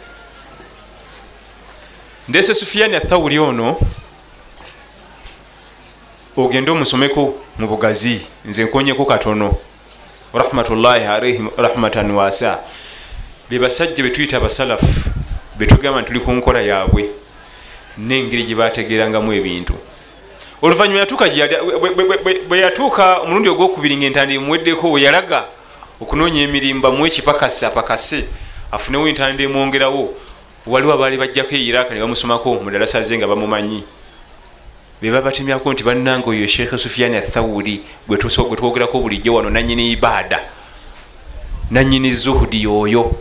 Speaker 1: ndese sufiyani athawuli ono ogende omusomeko mu bugazi nze nkonyeko katono. Rahmatullahi alaihim rahmatan wasa. Bebasajja betuyita abasalafu betugamba ntituli ku nkola yaabwe nengeri gyebategerangamu ebintu. Oluvanyuma bwe yatuuka omulundi ogwokubiri nga entanda emuweddeko we yalaga okunoonya emirimu bamuwe ekipakasi apakase afunewo entanda emwongerawo waliwo abaali bajjako eiraka ne bamusomako mu dalasa ze nga bamumanyi. Beba batemyako nti bannanga oyo sheekhe sufiyani athawuri gwe twogerako bulijjo wano nanyini ibaada nanyini zuhudi yoyo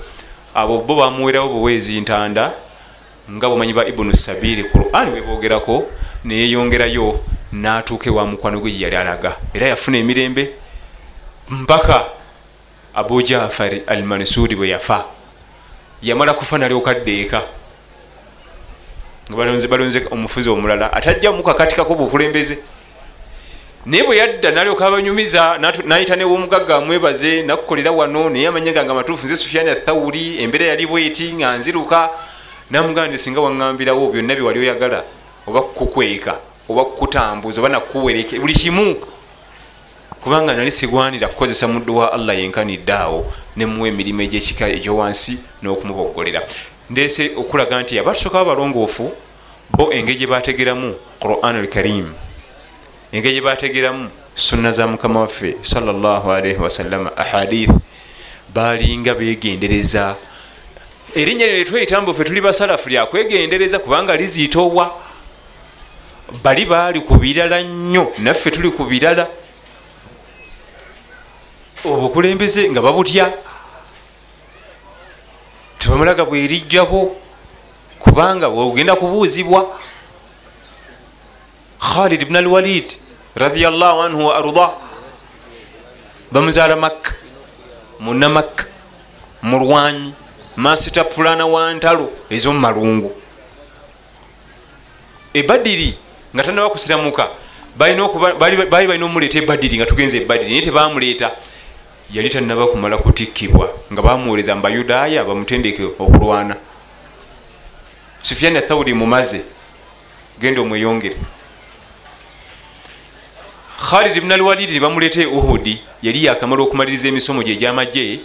Speaker 1: abo bo bamuwerawo buweezi ntanda nga bumanyi ba ibunu sabiri. Quran webogerako neyeyongerayo natuuka ewa mukwano gwe yeyali alaga. Era yafuna emirembe mpaka abu jafari al mansuri bwe yafa yamala kufa nalyokaddeeka nga balonze balonze omufuzi omulala. Atajja mukakatikako bukulembeze naye bwe yadda nalyoka abanyumiza nayita newomugagga amwebaze nakukolera wano naye amanyaga nga matuufu nze sufyani athawuri embeera yali bweti nga nziruka. Namugamba ndi singa waŋambirawo byonna byewali oyagala oba kukweka oba kutambuza oba nakuwereke buli kimu kubanga nali sigwanira kukozesa muddu wa allah yenkanidde awo nemuwa emirimu egyekika egyowansi n'okumuboggolera ndese okulaga nti abatusooka babalongoofu bo engeri gyebategeramu quran al karim engeri gyebategeramu sunna za mukama waffe salllahalaihi wasallama ahadith balinga begendereza erinnya lyo lyetweyitambu fe tuli basalafu lyakwegendereza kubanga lizitowa bali baali ku birala nnyo naffe tuli ku birala obukulembeze nga babutya. Tebamalaga bwerijjako kubanga wogenda kubuuzibwa. Khalid bn alwalid radiallahu anhu wa arda bamuzaala makka munamakka mulwanyi masita pulana wa ntalo ezomumalungu ebadiri nga tanaba kusiramuka baali balina omuleeta ebadiri nga tugenza ebadiri naye tebamuleeta yali tanaba kumala kutikkibwa nga bamuwoleza mu bayudaaya bamutendeke okulwana. Sufiani athawuri mumaze genda omweyongere. Khalid bn alwalidi bamuleeta e uhudi yali yakamala okumaliriza emisomo gye egyamagye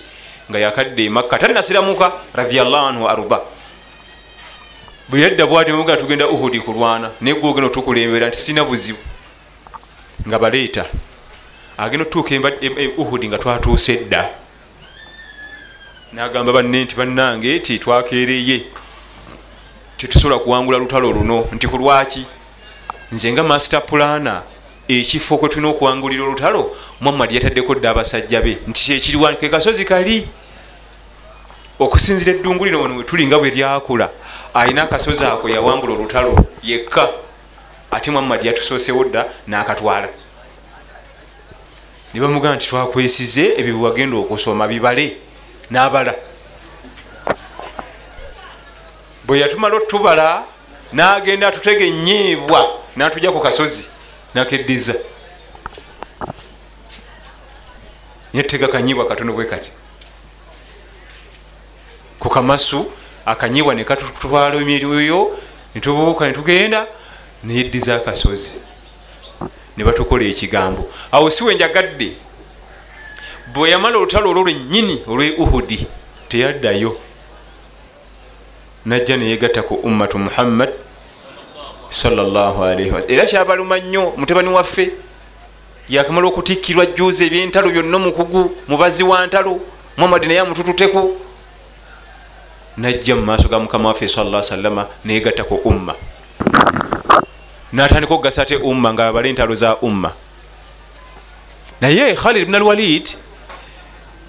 Speaker 1: nga yakadde emakka tanasiramuka radiallahu anhu arda bwe yadda bwati muga tugenda uhudi kulwana naye gwe ogenda otukulembera nti sina buzibu. Nga baleeta agenda otutuuka uhudi nga twatuuse dda. Nagamba banne nti bannange ti twakereye tetusobola kuwangula lutalo luno. Nti kulwaki nze nga master pulana ekifo kwe tulina okuwangulira olutalo muhammad yataddeko dda abasajja be. Nti kyekiriwa ke kasozi kali? Okusinzira eddungu lino ono wetuli nga bwe lyakula alina akasozi ako yawangula olutalo yekka. Ate muhammad yatusoosewo dda n'akatwala ne bamugamba nti twakwesize ebyo bwewagenda okusoma bibale n'abala. Bwe yatumala otubala n'agenda atutega enyeebwa n'atujja ku kasozi nakeddiza. Netega kanyibwa katono bwe kati. Ku kamasu akanyibwa nekatutwala emiryoyo netubuuka netugenda neyeddiza akasozi nebatukola ekigambo. Awo siwe njagadde bwe yamala olutalo olwo lwennyini olwe uhudi teyaddayo. Najja neyegatta ku ummatu muhammad era kyabaluma nnyo mutabani waffe yakamala okutikkirwa juuza ebyentalo byonna omukugu mubazi wa ntalo muhammadi naye amutututeko najja mu maaso ga mukama waffe sala salama neyegatta ku umma natandika okugasa ate umma nga abala entalo za umma. Naye khalid bn alwalid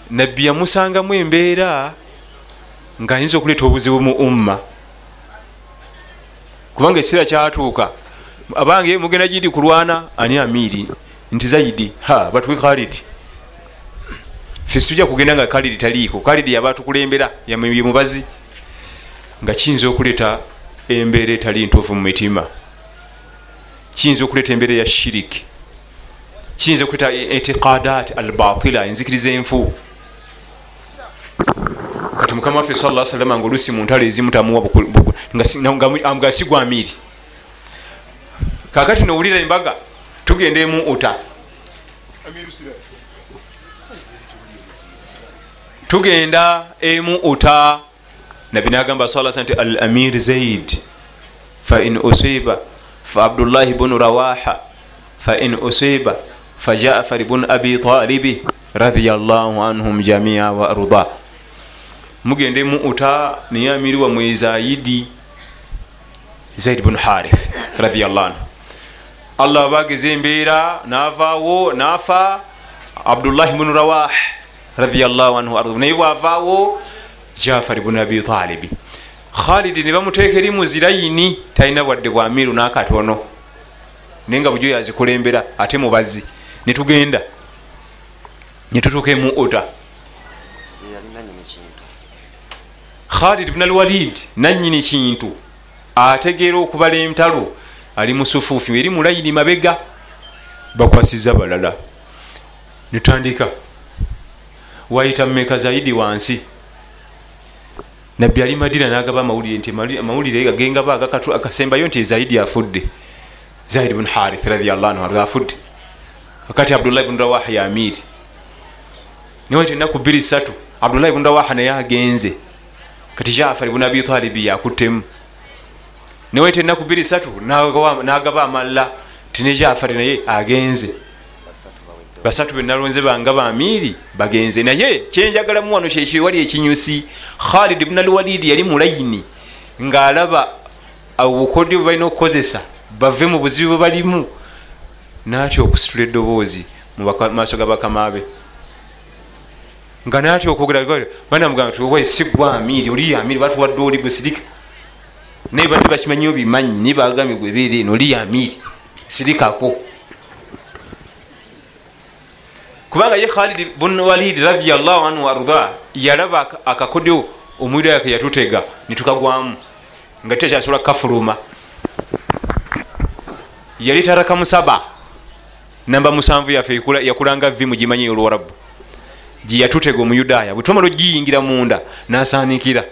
Speaker 1: nabbi yamusangamu embeera nga ayinza okuleeta obuzibu mu umma. Kubanga ekiseera kyatuuka abange mugenda gidi kulwana ani amiiri nti zaidi ha batwe khalid. Fesitujja kugenda nga khalid taliiko. Khalid yaba tukulembera yemubazi nga kiyinza okuleeta embeera etali ntuufu mu mitima kiyinza okuleeta embeera ya shiriki. Kiyinza okuleeta itiqadat albatila enzikiriza enfu kati mukama waffe sala salama nga olusi mu ntalo ezimutamuwa nga sigwa amiiri kakati nowulira embaga tugenda emu uta. Tugenda emu uta. Nabi nagamba sala nti al amir zaid fain usiba fa abdullahi bunu rawaha fain usiba fa jafar bun abi talibi radiallahu anhum jamia wa arda mugenda emu uta naye amiri wamwe zaidi zaid bun harith radiallahu anhu allah bageza embeera navaawo nafa abdullahi bunu rawah radiallahu anhu arda naye bwavaawo jafari bun abi talibi khalidi ne bamuteeka eri muzirayini talina bwadde bwamiru nakatono. Naye nga bujo yazikulembera ate mubazi netugenda netutuuka emu uta khalid bn alwalid nanyini kintu. Ategeera okubala entalo. Ali musufuufi eri mulayini mabega. Bakwasiza balala netandika wayita mumeka zaidi wansi nabbi ali madina nagaba amawulire nti amawulire agengaba akasembayo nti zaidi afudde. Zaidi bun harith radiallah anhu afudde. Kakati abdullahi bun rawaha ya amiri. Niwe nti enaku bbiri satu abdullahi bun rawaha naye agenze. Kati jafari bun abi talibi yakuttemu. Neweta enaku bbiri satu nagaba amalla. Tine jafari naye agenze basatu benalonze banga bamiiri bagenze naye. Kyenjagalamu wano kyekiwali ekinyusi khalid bn alwalidi yali mulayini ngaalaba obukodyo bwe balina okukozesa bave mu buzibu bwe balimu natya okusitula eddoboozi mu maaso ga bakamabe nga natya okwogera banamugamba tuwe sigwa amiiri oli amiiri batuwadde oli gwe naye bati bakimanyiyo bimanyi bagambye gwe beera eno oli amiiri sirikako kubanga ye khalid bun walid radiallahu anhu arda yalaba akakodyo omwido yake yatutega nitukagwamu nga tukyasobola kukafuluma. Yali taraka musaba. Namba musanvu yaffe yakulanga vi mugimanyi olwarabu gyeyatutega omuyudaaya. Bwe twamala ogiyingira munda nasanikira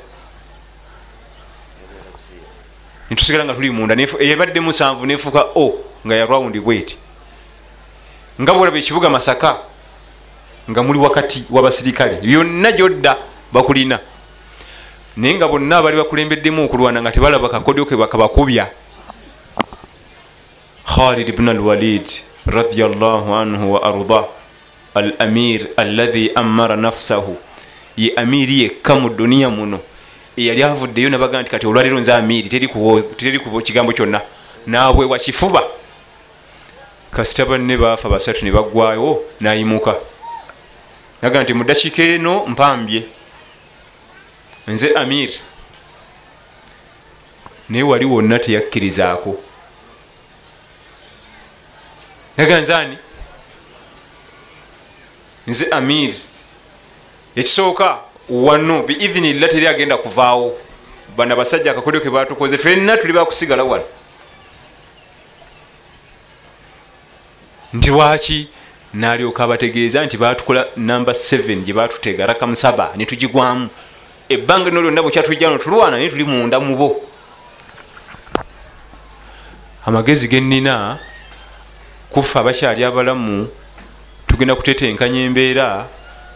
Speaker 1: nitusigala nga tuli munda ebadde musanvu nefuuka o nga yarawundi bweti. Nga bwolaba ekibuga masaka nga muli wakati wabasirikale byonna gyodda bakulina. Naye nga bonna abali bakulembeddemu okulwana nga tebalaba kakodyo ke bakabakubya khalid bn alwalid radiallahu anhu wa arda al amir alladhi amara nafsahu. Ye amiri yekka mu duniya muno. Eyali avuddeyo nabaga nti kati olwaliro nze amiri teri ku kigambo kyonna. Nabwewa kifuba. Kasita banne baafa basatu ne baggwayo nayimuka naga nti mudakiika eno mpambye. Nze amir. Naye wali wonna teyakkirizaako. Naga nzaani nze amir. Ekisooka wano biidhinillah teri agenda kuvaawo. Bana basajja akakolyo ke batukoze fenna tuli bakusigala wano. Nti lwaki nalyoka abategeeza nti batukola namba 7 gye batutega rakamusaba netugigwamu ebbanga lino lyonna bwekyatujjano tulwana naye tuli munda mubo amagezi genina kufa abakyali abalamu tugenda kutetenkanya embeera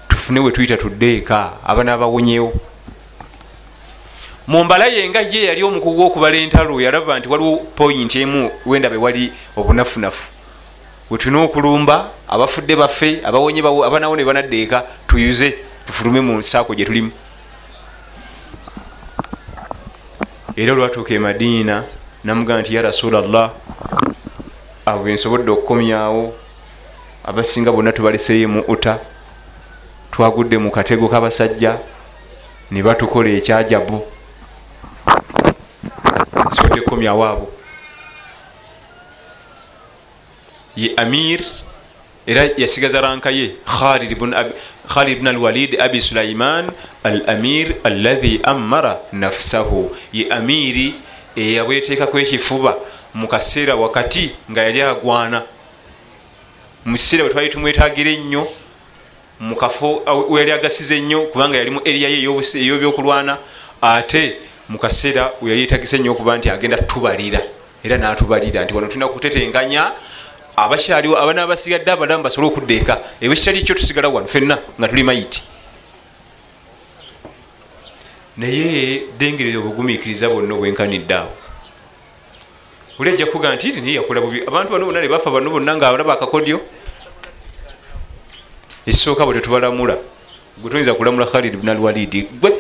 Speaker 1: tufune we tuyita tuddeeka abana abawonyewo. Mumbala yenga ye yali omukugu okubala entalo yalaba nti waliwo poyinti emu wenda be wali obunafunafu wetulina okulumba abafudde baffe abawonye abanawo ne banaddeeka tuyuze tufulume mu saako gye tulimu. Era olwatuuka e madiina namugamba nti ya rasulllah abo bensobodde okukomyawo abasinga bonna tubaleseyo mu uta twagudde mu katego kabasajja ne batukola ekyajabu sobodde kukomyawo abo ye amir era yasigaza ranka ye khalid bn alwalid abi sulaiman al amir alladhi amara nafsahu. Ye amiri eyabwetekako ekifuba mu kaseera wakati nga yali agwana. Mu kiseera bwe twali tumwetagira ennyo mukafo weyali agasiza ennyo kubanga yali mu eriya ye ey'ebyokulwana ate mu kaseera weyali yetagisa ennyo okuba nti agenda tubalira era n'atubalira. Nti wano tulina kutetenkanya abakyaliwo abana abasigadde abalamu basobole okudda eka ebyo kitali kyo tusigala wano fenna nga tuli mayiti naye dengerera obugumiikiriza bwonna obwenkanidde awo. Oli ajja kuga nti naye yakola bubi. Abantu bano bonna ne bafa bano bonna nga alaba akakodyo. Ekisooka bwe tetubalamula. Gwe toyinza kulamula khalid bn alwalidi gwe!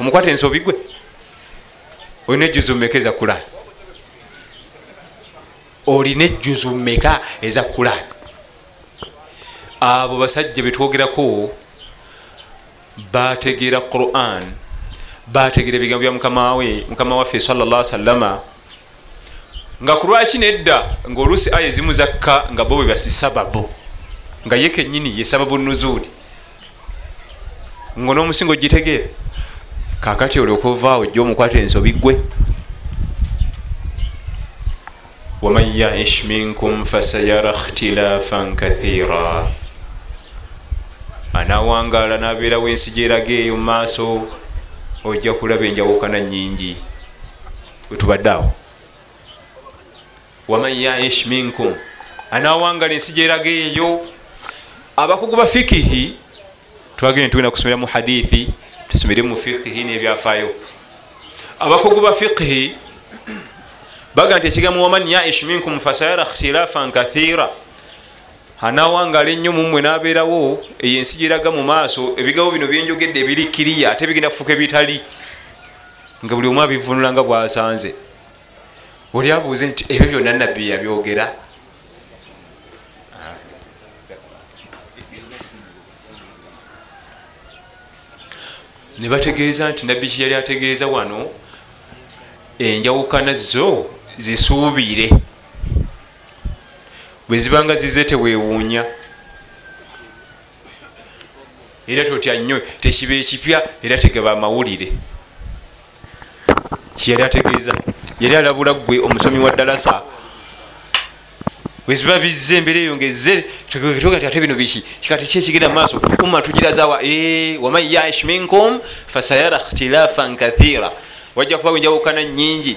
Speaker 1: Omukwata ensobi gwe. Olina ejjuzu mmeka eza kulan olina ejjuzu mmeka eza kulan abo basajja betwogerako bategeera quran bategeera ebigambo bya mukamawe mukama waffe salla salama nga ku lwaki nedda ngaoluusi aya ezimu zakka nga bo bwe basisababu nga ye kenyini ye sababu nuzuuli nga n'omusingo gitegeera kakati oli okuvaawo ojja omukwata ensobi gwe waman yaish minkum fasayara ikhtilafan kathira anawangala nabeerawo ensi gyeraga eyo mumaaso ojja kulaba enjawukana nyingi wetubadde awo waman yaish minkum anawangala ensi gyeraga eyo abakugu ba fikihi twagende tugenda kusomera mu hadithi tusomere mu fikihi nebyafaayo abakugu ba fikihi baga nti ekigambo waman yaish minkum fasayara ikhtilafan kathira. Anawangala ennyo mumwe nabeerawo eyo ensi gyeraga mu maaso ebigabo bino byenjogedde ebiri kiriya ate bigenda kufuuka ebitali. Nga buli omu abivunula nga bwasanze. Oli abuuze nti ebyo byonna nabbi yabyogera? Ne bategeeza nti nabbi kye yali ategeeza wano enjawukana zo zisuubire. Bwe zibanga zize teweewuunya era totya nnyo tekiba ekipya era tegaba amawulire. Kyeyali ategeeza? Yali alabula gwe omusomi wa ddalasa bweziba bizze embeera eyongeze ti ate bino biki? Kikati ki ekigenda mumaaso umma tugirazawa waman yaish minkum fasayara ikhtilafan kathira. Wajja kuba wenjawukana nyingi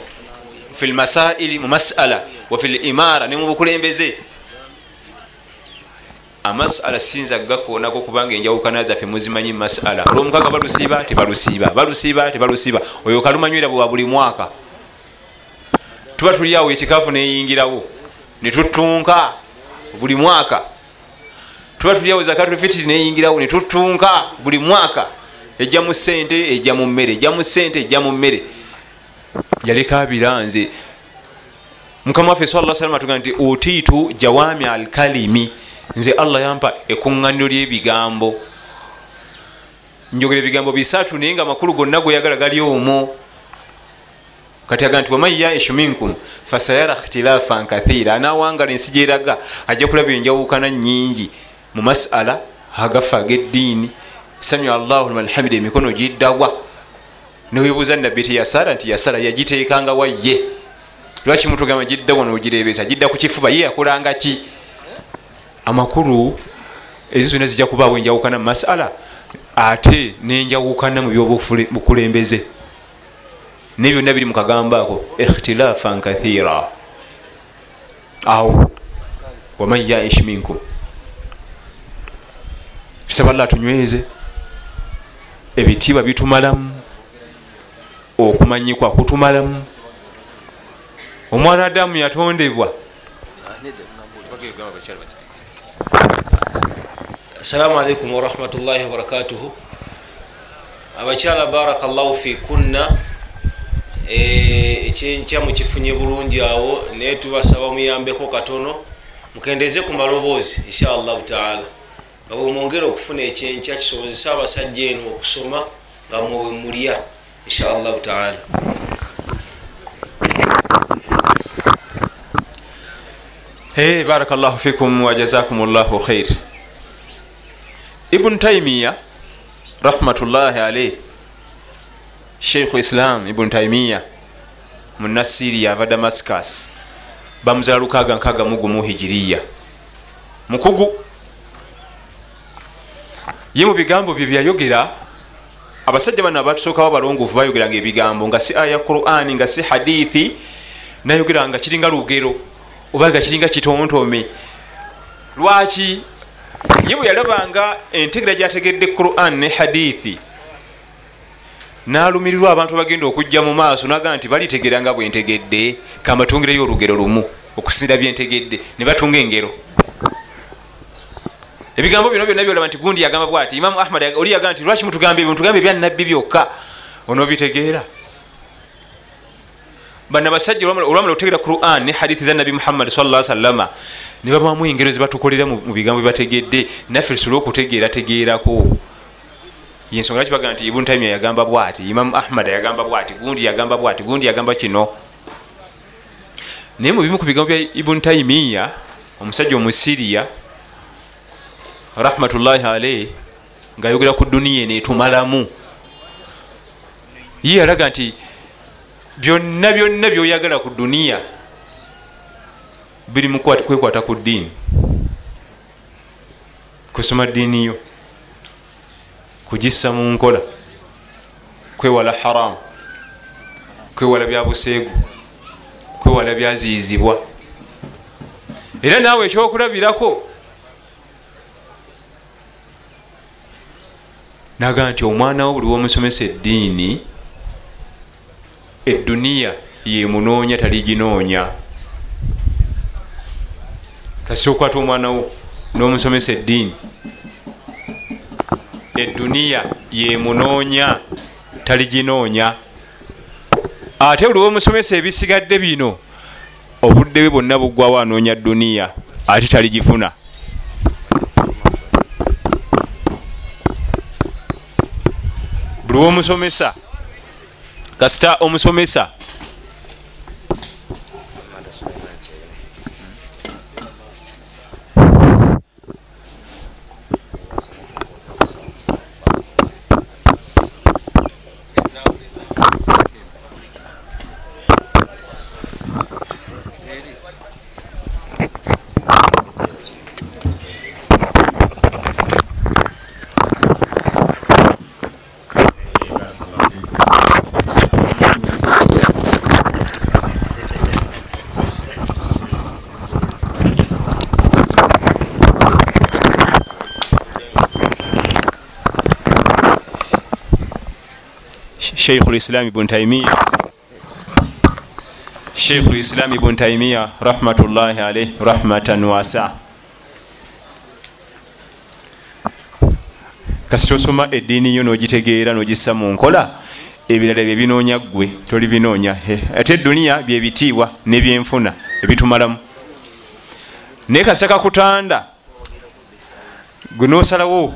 Speaker 1: fi lmasaili mu masala wafi limara ne mu bukulembeze. Amasala sinza gakoonako kubanga enjawukana zaffe muzimanyi mumasala olwomukaga balusiiba tebalusiiba balusiiba tebalusiiba. Oyo kalumanywera bwa buli mwaka. Tuba tuliawo ekikaafu neyingirawo netutunka buli mwaka. Tuba tuliawo zakatufitiri neyingirawo netutunka buli mwaka. Ejja mu sente ejja mu mmere ejja mu sente ejja mu mmere yaleka biranze mukama waffe sala salama tuga nti otiitu jawami alkalimi. Nze allah yampa ekuŋŋaniro lyebigambo. Njogera ebigambo bisatu naye nga makulu gonna gweyagala gali omwo kati aga nti waman yaishu minkum fasayara ikhtilafan kathira. Anawangala ensi gyeraga ajja kulaba enjawukana nyingi mu masala agafa ageddiini samia allahu liman hamida emikono giddawa newebuuza nabbi teyasala nti yasala yagiteekanga waye lwaki mutugamba giddawa nogirebesa gidda ku kifuba ye yakolanga ki? Amakulu ezo zonna zijja kubaawo enjawukana mu masala ate nenjawukana mu byobukulembeze naye byonna biri mukagambo ako ikhtilafan kathira. Awo waman yaish minkum. Kisaba allah tunyweze ebitiibwa bitumalamu okumanyikwa kutumalamu. Omwana adamu yatondebwa.
Speaker 2: Assalamu alaikum warahmatullahi wabarakatuhu abakyala barakallahu fikunna ekyenkya mukifunye bulungi awo naye tubasaba muyambeko katono mukendeze ku maloboozi inshallahu taala. Nga bwemwongera okufuna ekyenkya kisobozesa abasajja eno okusoma nga mwewe mulya inshallahu taala.
Speaker 1: Hey, barakallahu fikum wajazakum llahu khair. Ibn taimiya rahmatullahi alaih sheikhu islam ibn taimiya munasiriya ava damascus bamuzala lukaga nkaga mugumu hijiriya mukugu. Ye mu bigambo bye byayogera abasajja bano abatusookawo abalongovu bayogeranga ebigambo nga si aya qurani nga si hadithi nayogeranga kiringa lugero oba nga kiringa kitontome lwaki? Ye bwe yalabanga entegera gyategedde quran ne hadithi nalumirirwa abantu bagenda okujja mu maaso naga nti balitegera nga bwentegedde kamatungireyo olugero lumu okusinira byentegedde ne batunga engero ebigambo bino byonna byolaba nti gundi yagamba bwati imamu ahmad oli yagamba nti lwaki mutugambe ebyo mutugambe ebyanabbi byokka? Onobitegeera bana basajja olwamala okutegera quran ne hadithi za nabi muhammadi salla salama ne babamu engero zebatukolera mu bigambo byebategedde naffe tusobole okutegeerategeerako yensonga lwaki bagamba nti ibuni taimiya yagamba bwati imamu ahmad yagamba bwati gundi yagamba bwati gundi yagamba kino? Naye mu bimu ku bigambo bya ibuni taimiya omusajja omusiriya rahmatullahi alaih ngaayogera ku duniya eno etumalamu. Ye yalaga nti byonna byonna byoyagala ku duniya biri mu kwekwata ku ddiini. Kusoma ddiini yo kugissa mu nkola kwewala haramu kwewala bya buseegu kwewala byaziyizibwa era naawe ekyokulabirako naga nti omwana wo buli womusomesa eddiini eduniya yemunoonya taliginoonya kasi okwata omwana wo n'omusomesa eddiini. Eduniya yemunoonya taliginoonya ate buli womusomesa ebisigadde bino obudde bwe bwonna buggwawo anoonya duniya ate taligifuna buli womusomesa kasita omusomesa sheikhu lislam ibn taimiya sheikhu lislam ibn taimiya rahmatullahi alaih rahmatan wasa kasita osoma eddiini yo n'ogitegeera n'ogissa mu nkola ebirala bye binoonya ggwe toli binoonya. Ate eduniya byebitiibwa nebyenfuna ebitumalamu naye kasita kakutanda gwe n'osalawo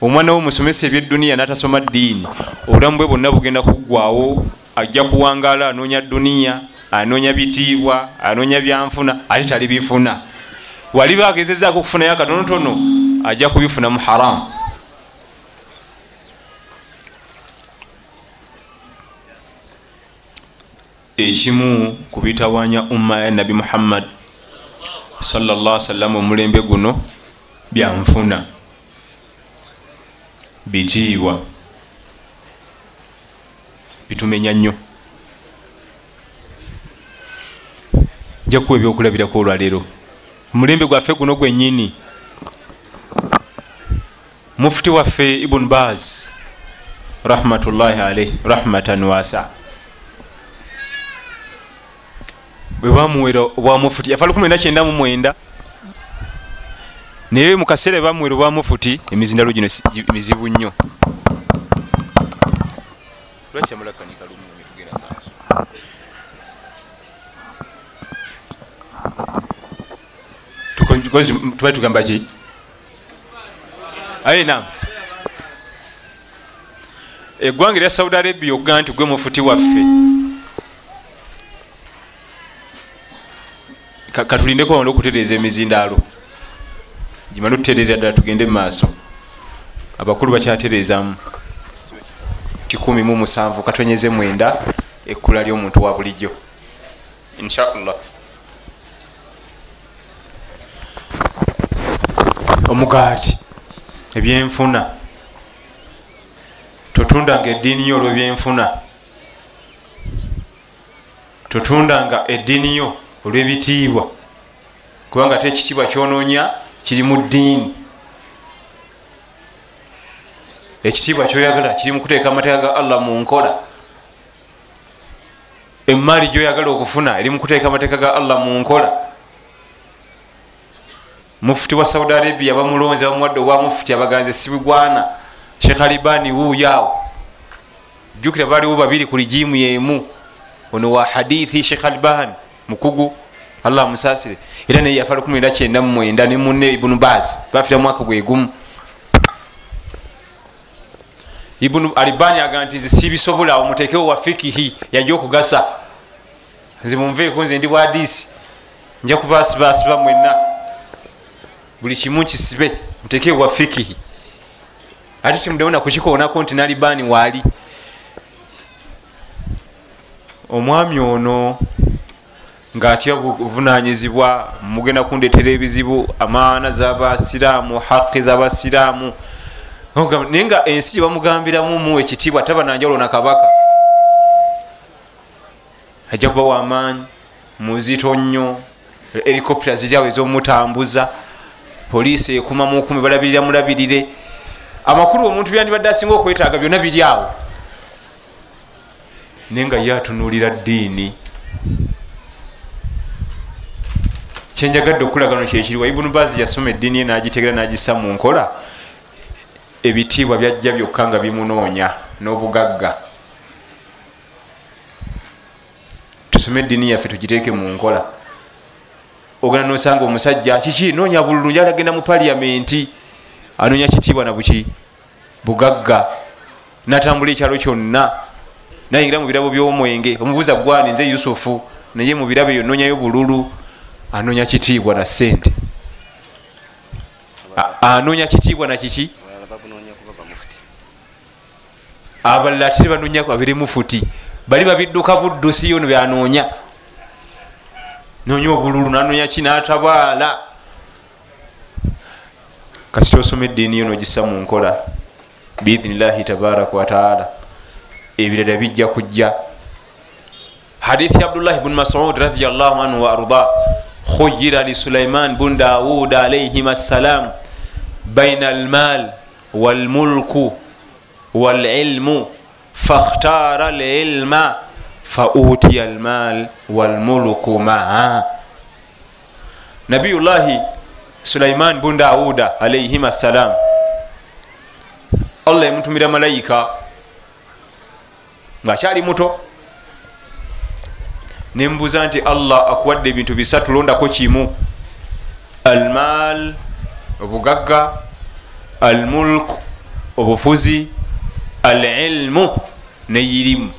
Speaker 1: omwana wo musomesa ebyeduniya natasoma ddiini obulamu bwe bwonna bugenda kuggwawo ajja kuwangala anoonya duniya anoonya bitiibwa anoonya byanfuna ate tali bifuna wali bagezezaako okufunayo akatonotono ajja kubifuna mu haramu ekimu ku bitawanya umma ya nabi muhammad sallallahu sallam omulembe guno byanfuna bitiibwa bitumenya nnyo. Nja kuwa ebyokulabirako olwaleero. Omulembe gwaffe guno gwennyini. Mufuti waffe ibun baz rahmatullahi alaih rahmatan wasa bwe bamuwera obwamufuti yafa 19 naye mukaseera bamuwera obwamufuti emizindalo gino mizibu nnyo. Tuba tugamba ki? Aye nam eggwanga erya saudi arabia okugaa nti gwe mufuti waffe. Katulindeko wanda okutereeza emizindaalo gimane otuterera ddala tugende mumaaso abakulu bakyatereezamu 1musanvu katonyeze mwenda ekkula lyomuntu wa bulijjo. Inshallah. Omugaati ebyenfuna. Totundanga eddiini yo olwebyenfuna totundanga eddiini yo olwebitiibwa. Kubanga te ekitiibwa kyonoonya kiri mu ddiini. Ekitiibwa kyoyagala kiri mu kuteeka amateeka ga allah mu nkola. Emaali gyoyagala okufuna eri mu kuteeka amateeka ga allah mu nkola. Mufuti wa saudi arabia bamulonzi bamuwadde obwa mufuti abaganze sibigwana. Shekh alibani wuuyaawo. Jukira baliwo babiri ku ligimu yemu ono wa hadithi shekh alibani mukugu allah amusasire era naye yafa 19 ne munne ibunu baz bafira mwaka gwegumu ibunu alibani aga nti nze sibisobola awo mutekewo wa fikihi yajja okugasa. Nze munveeko nze ndi bwadisi nja kubasibasiba mwenna. Buli kimu kisibe mutekewo wa fikihi. Ate timudewona kukikoonako nti nalibani waali omwami ono ngaatya buvunanyizibwa mugenda kundetera ebizibu amaana zabasiraamu haqi zabasiraamu. Naye nga ensi gyebamugambiramu muwa ekitiibwa taba nanjawulo na kabaka. Ajja kuba wamaanyi muzito nnyo helicopta ziryawo ez'omutambuza poliisi ekuma mukumi balabirira mulabirire. Amakulu omuntu byandibadde asinga okwetaaga byonna biryawo naye nga ye atunuulira ddiini kyenjagadde okulagano kyekiriwa ibunu baazi yasoma eddiini ye nagitegera nagissa mu nkola ebitiibwa byajja byokka nga bimunoonya n'obugagga. Tusome eddiini yaffe tugiteeke mu nkola. Ogenda nosanga omusajja kiki? Noonya bululu njala agenda mu paliyamenti anoonya kitiibwa nabuki bugagga. Natambula ekyalo kyonna nayingira mu birabo by'omwenge. Omubuuza gwani nze yusufu. Naye mu birabo eyo noonyayo bululu anoonya kitiibwa na sente anoonya kitiibwa na kiki? Abalala ate banoonya abiri mufuti. Bali babidduka buddusi yono byanoonya. Noonya obululu nanoonya ki natabaala. Kati tosoma eddiini yo nogisa mu nkola biidhinillahi tabaraka wataala ebirala bijja kujja. Hadithi abdullahi bnu masud radiallahu anhu wa arda khuyira li sulaiman bun daud alaihim assalam baina almal walmulku walilmu fakhtara alilma fautiya almal walmulku maa nabiyullahi sulaiman bun dauda alaihim assalam allah emutumira malayika ngaakyali muto nemubuuza nti allah akuwadde ebintu bisatu londako kimu. Almal obugagga. Almulk obufuzi. Alilmu neyirimu.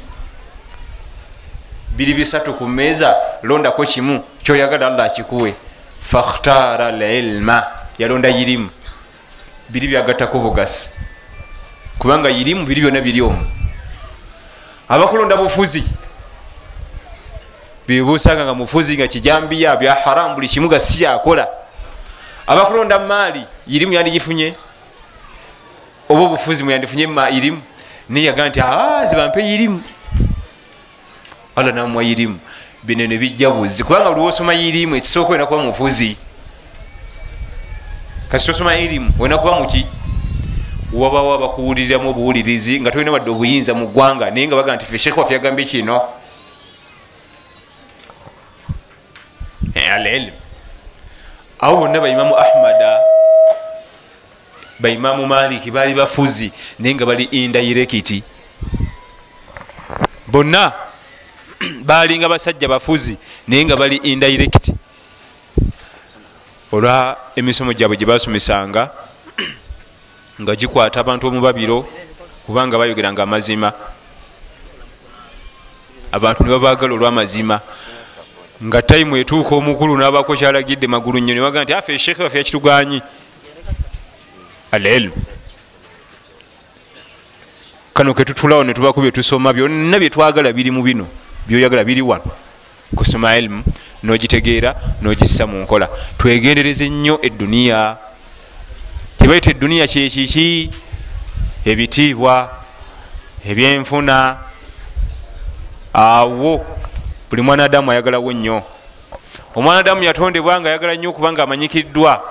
Speaker 1: Biri bisatu ku meeza londako kimu kyoyagala allah akikuwe. Fakhtara alilma yalonda yirimu. Biri byagattako bugasi kubanga yirimu biri byonna biri omu. Abakulonda bufuzi bebusanga nga mufuzi nga kijambiya bya haramu buli kimu ga siyakola abakulonda maali irimu yandigifunye? Oba obufuzi mweyandifunye irimu neyaga nti zibampe irimu allah namuwa irimu bino nebijja buzi kubanga buli wosoma irimu ekisooka olina kuba mufuzi. Kasi tosoma irimu olina kuba muki wabawo abakuwuliriramu obuwulirizi nga tolina wadde obuyinza mu ggwanga naye nga baga nti fe shekh waffe yagambye kino alilm. Awo bonna baimamu ahmada baimamu maliki baali bafuzi naye nga bali indairekiti bonna balinga basajja bafuzi naye nga bali indairekiti olwa emisomo gyabwe gyebasomesanga nga gikwata abantu omubabiro kubanga bayogeranga amazima. Abantu nebabagala olwamazima nga taimu etuuka omukulu nabako kyalagidde magulu nnyo nebaga nti afe eshekhe waffe yakituganyi. Alilmu kano ketutulawo netubako byetusoma byonna byetwagala biri mu bino byoyagala biri wano. Kusoma ilmu nogitegeera nogissa mu nkola. Twegendereze nnyo eduniya kyebaita eduniya kyekiki ebitiibwa ebyenfuna. Awo buli mwanadamu ayagalawo nnyo omwanadamu yatondebwa nga ayagala nnyo okuba nga amanyikiddwa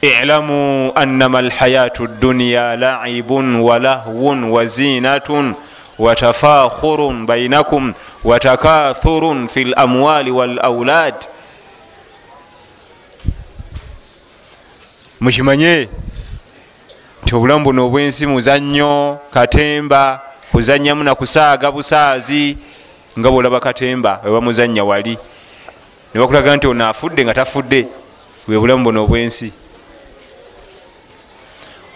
Speaker 1: ilamu annama alhayatu dduniya laibun walahwun wazinatun watafakhurun bainakum watakathurun fi lamwali walaulad mukimanye nti obulamu buno obwensi muzannyo katemba kuzannyamu nakusaaga busaazi nga bwolaba katemba webamuzannya wali. Nebakulaga nti ono afudde nga tafudde bwe bulamu buno obwensi.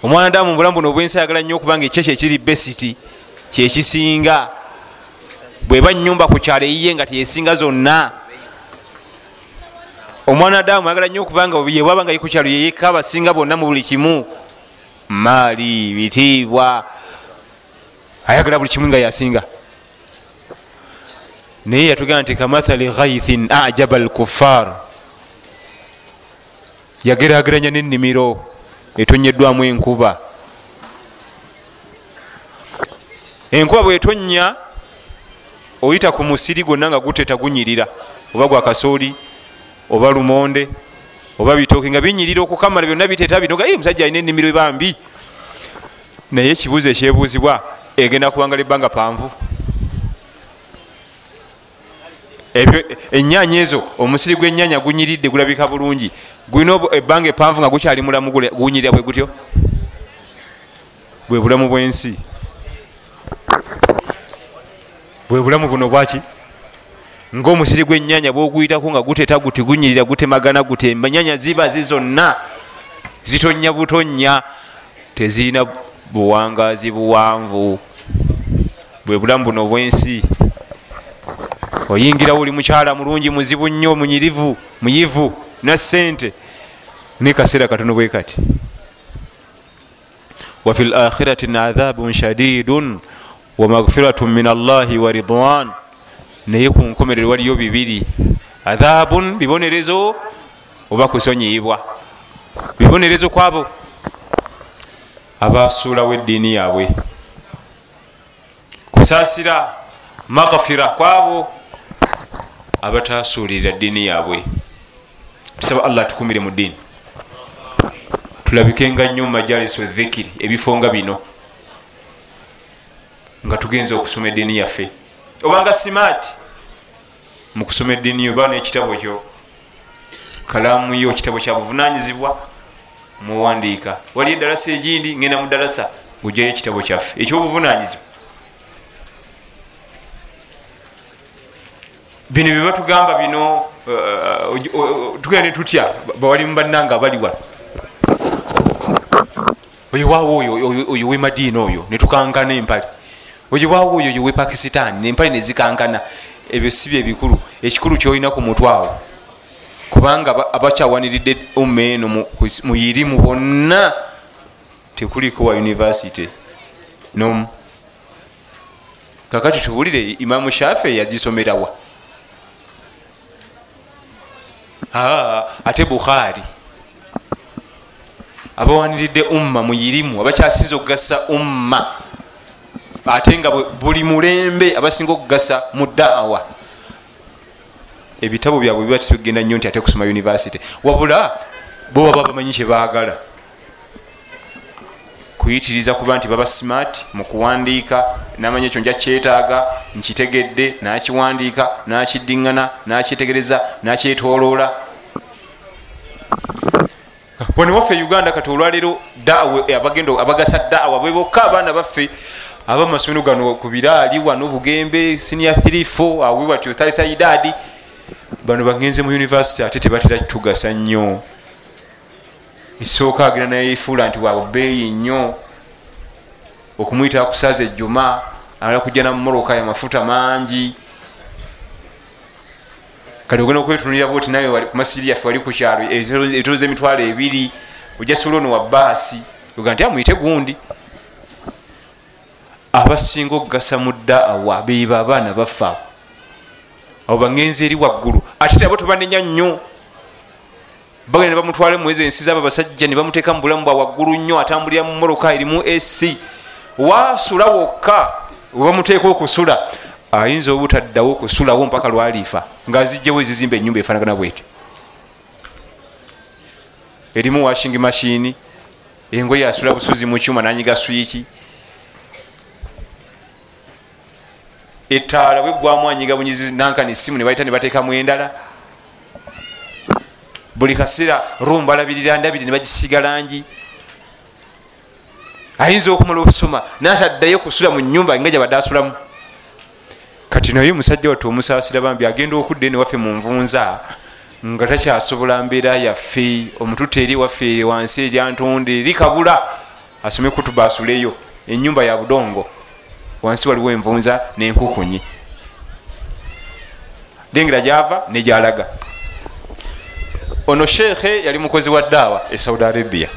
Speaker 1: Omwanadamu mubulamu buno obwensi ayagala nnyo okubanga ekyo kyekiri besiti kyekisinga bweba nyumba ku kyalo eyiye nga teyesinga zonna. Omwanadamu ayagala nnyo okubanga yebwaba nga yi ku kyalo yeyeka abasinga bonna mu buli kimu maali bitiibwa ayagala buli kimu nga yasinga. Naye yatugamba nti kamathali ghaithin ajaba alkuffar yagerageranya nenimiro etonyeddwamu enkuba. Enkuba bwetonya oyita ku musiri gwonna nga guteta gunyirira oba gwa kasooli oba lumonde oba bitooke nga binyirira okukamala byonna biteta binoga musajja alina enimiro bambi naye ekibuuzo ekyebuuzibwa egenda kubanga lebbanga panvu. Ebyo enyanya ezo omusiri gwenyanya gunyiridde gulabika bulungi. Gulina ebbanga epanvu nga gukyali mulamu gunyirira bwe gutyo? Bwe bulamu bwensi. Bwe bulamu buno bwaki? Ngaomusiri gwenyanya bwoguyitako nga guteta guti gunyirira gutemagana gutemba nyanya ziba zizonna zitonya butonya tezirina buwangazi buwanvu. Bwe bulamu buno bwensi oyingirawo oli mukyala mulungi muzibu nnyo munyirivu muyivu na sente ne kaseera katono bwe kati. Wafi lakhirati adhabun shadidun wamagfiratu min allahi wa ridwan naye ku nkomerero waliyo bibiri. Adhabun bibonerezo oba kusonyiyibwa bibonerezo kwabo abasuulawo eddiini yaabwe. Kusaasira magfira kwabo abatasuulirira ddiini yaabwe. Tusaba allah tukumire mu ddiini. Tulabikenga nnyo mumajaliso dhikiri ebifo nga bino nga tugenza okusoma eddiini yaffe. Obanga simaati mu kusoma eddiini yo ba nekitabo kyo kalaamu yo kitabo kya buvunanyizibwa muwandiika. Wali edalasa egindi ngenda mu dalasa ngugjayo ekitabo kyaffe. Ekyobuvunanyizibwa bino byebatugamba bino uh, uh, uh, tugenda netutya bawali mubannanga baliwa oyewaawo oyo oyo wemadiina oyo netukankana empale. Oyewaawo oyo oyo wepakisitaani nempale nezikankana ebyo si bye bikulu. Ekikulu kyolina ku mutwe awo kubanga aba- abakyawaniridde umma eno mu- muyirimu bonna tekuliko wa univesity nomu kakati tuwulire imamu shafe yagisomerawa Aa, ate bukhari. Abawaniridde umma muyirimu abakyasinza okugasa umma ate nga buli mulembe abasinga okugasa mu daawa ebitabo byabwe biba tibigenda nnyo nti ate kusoma univesity wabula bo baba bamanyi kyebaagala kuyitiriza kuba nti baba smart mu kuwandiika namanya ekyo nja kyetaaga nkitegedde nakiwandiika nakiddiŋŋana nakyetegereza nakyetoloola wano waffe e uganda kati olwaleero abagasa daawa bwe bokka abaana baffe abamasomero gano ku biraali wano bugembe sinia 34 awe watyo talithaidadi bano bagenze mu univesity ate tebatera tugasa nnyo. Esooka agenda naye efuula nti wabeeyi nnyo. Okumuyita akusaza ejjuma ala kujja namumoroka amafuta mangi. Kati ogenda okwetunulira bwoti nawe ku masiri yaffe wali ku kyalo etoloza emitwalo ebiri ojja sola ono wa baasi oga nti amuyite gundi. Abasinga okugasa mu daawa beba abaana baffe abo abo bagenzi eri waggulu. Ate te abo tebanenya nnyo. Bagenda ne bamutwala muwezi ensi zaabo abasajja ne bamuteeka mu bulamu bwa waggulu nnyo atambulira mu moroka erimu esi wasula wokka webamuteeka okusula. Ayinza obutaddawo okusulawo mpaka lwaliifa ngaazijjawo ezizimba enyumba efaanagana bwetyo erimu washing mashini engoye asula busuzi mu kyuma nanyiga swiki etaala bwegwamu anyiga bunyizi nankani simu nebayita nebateekamu endala. Buli kaseera rumbalabirira ndabiri nebagisiga langi. Ayinza okumala okusoma nataddayo kusula mu nyumba nga gyabadde asulamu. Kati naye omusajja wattu omusaasira bambi agenda okudda ene waffe mu nvunza nga takyasobola mbeera yaffe omututa eri waffe wansi eryantonde likabula asome kutuba asuleyo enyumba ya budongo wansi waliwo envunza nenkukunyi lengera gyava negyalaga ono sheekhe yali mukozi wa daawa e saudi arabia.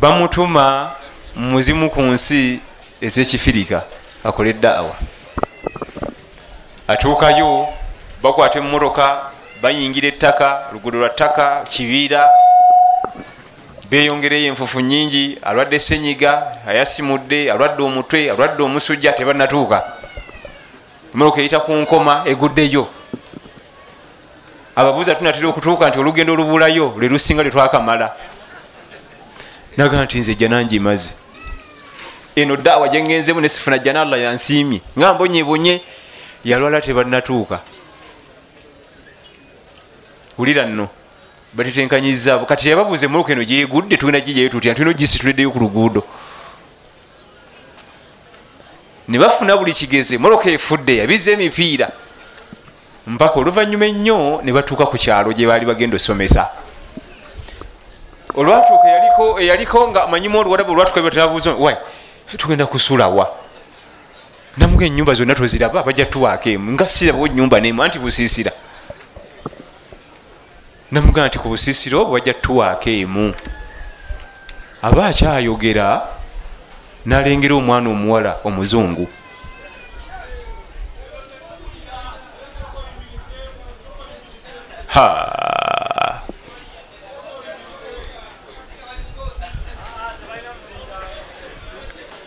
Speaker 1: Bamutuma muzimu ku nsi ezekifirika akole daawa atuukayo bakwata emmotoka bayingira ettaka lugudo lwa ttaka kibiira beyongereyo enfufu nyingi alwadde senyiga ayasimudde alwadde omutwe alwadde omusujja tebanatuuka emmotoka eyita ku nkoma eguddeyo. Ababuuza tunatera okutuuka nti olugendo olubulayo lwe lusinga lwe twakamala. Naga nti nze janangi maze eno daawa gyengenzemu nesifuna jana allah yansiimye. Nga mbonyebonye yalwala tebanatuuka wulira nno batitenkanyiza kati yababuuza emoloka eno gyegudde tulina gijayo tutya? Tulina gisituliddeyo ku luguudo. Ne bafuna buli kigeze. Moloka efudde yabiza emipiira. Mpaka oluvanyuma ennyo ne batuuka ku kyalo gye baali bagenda osomesa. Olwatuuka eyaliko nga manyimu oluwalabu olwatuuka bataabuuza wa tugenda kusulawa namuga enyumba zonna toziraba bajja tuwaako emu. Nga sirabawo nyumba nemu anti busiisira namugaa nti ku busiisiro obwo bajja tuwaako emu. Aba akyayogera nalengera omwana omuwala omuzungu. Ha!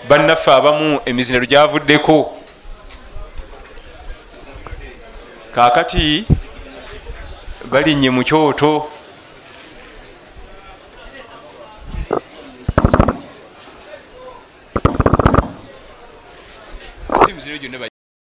Speaker 1: Bannaffe abamu emizinero gyavuddeko. Kakati balinnye mu kyoto. Gyonna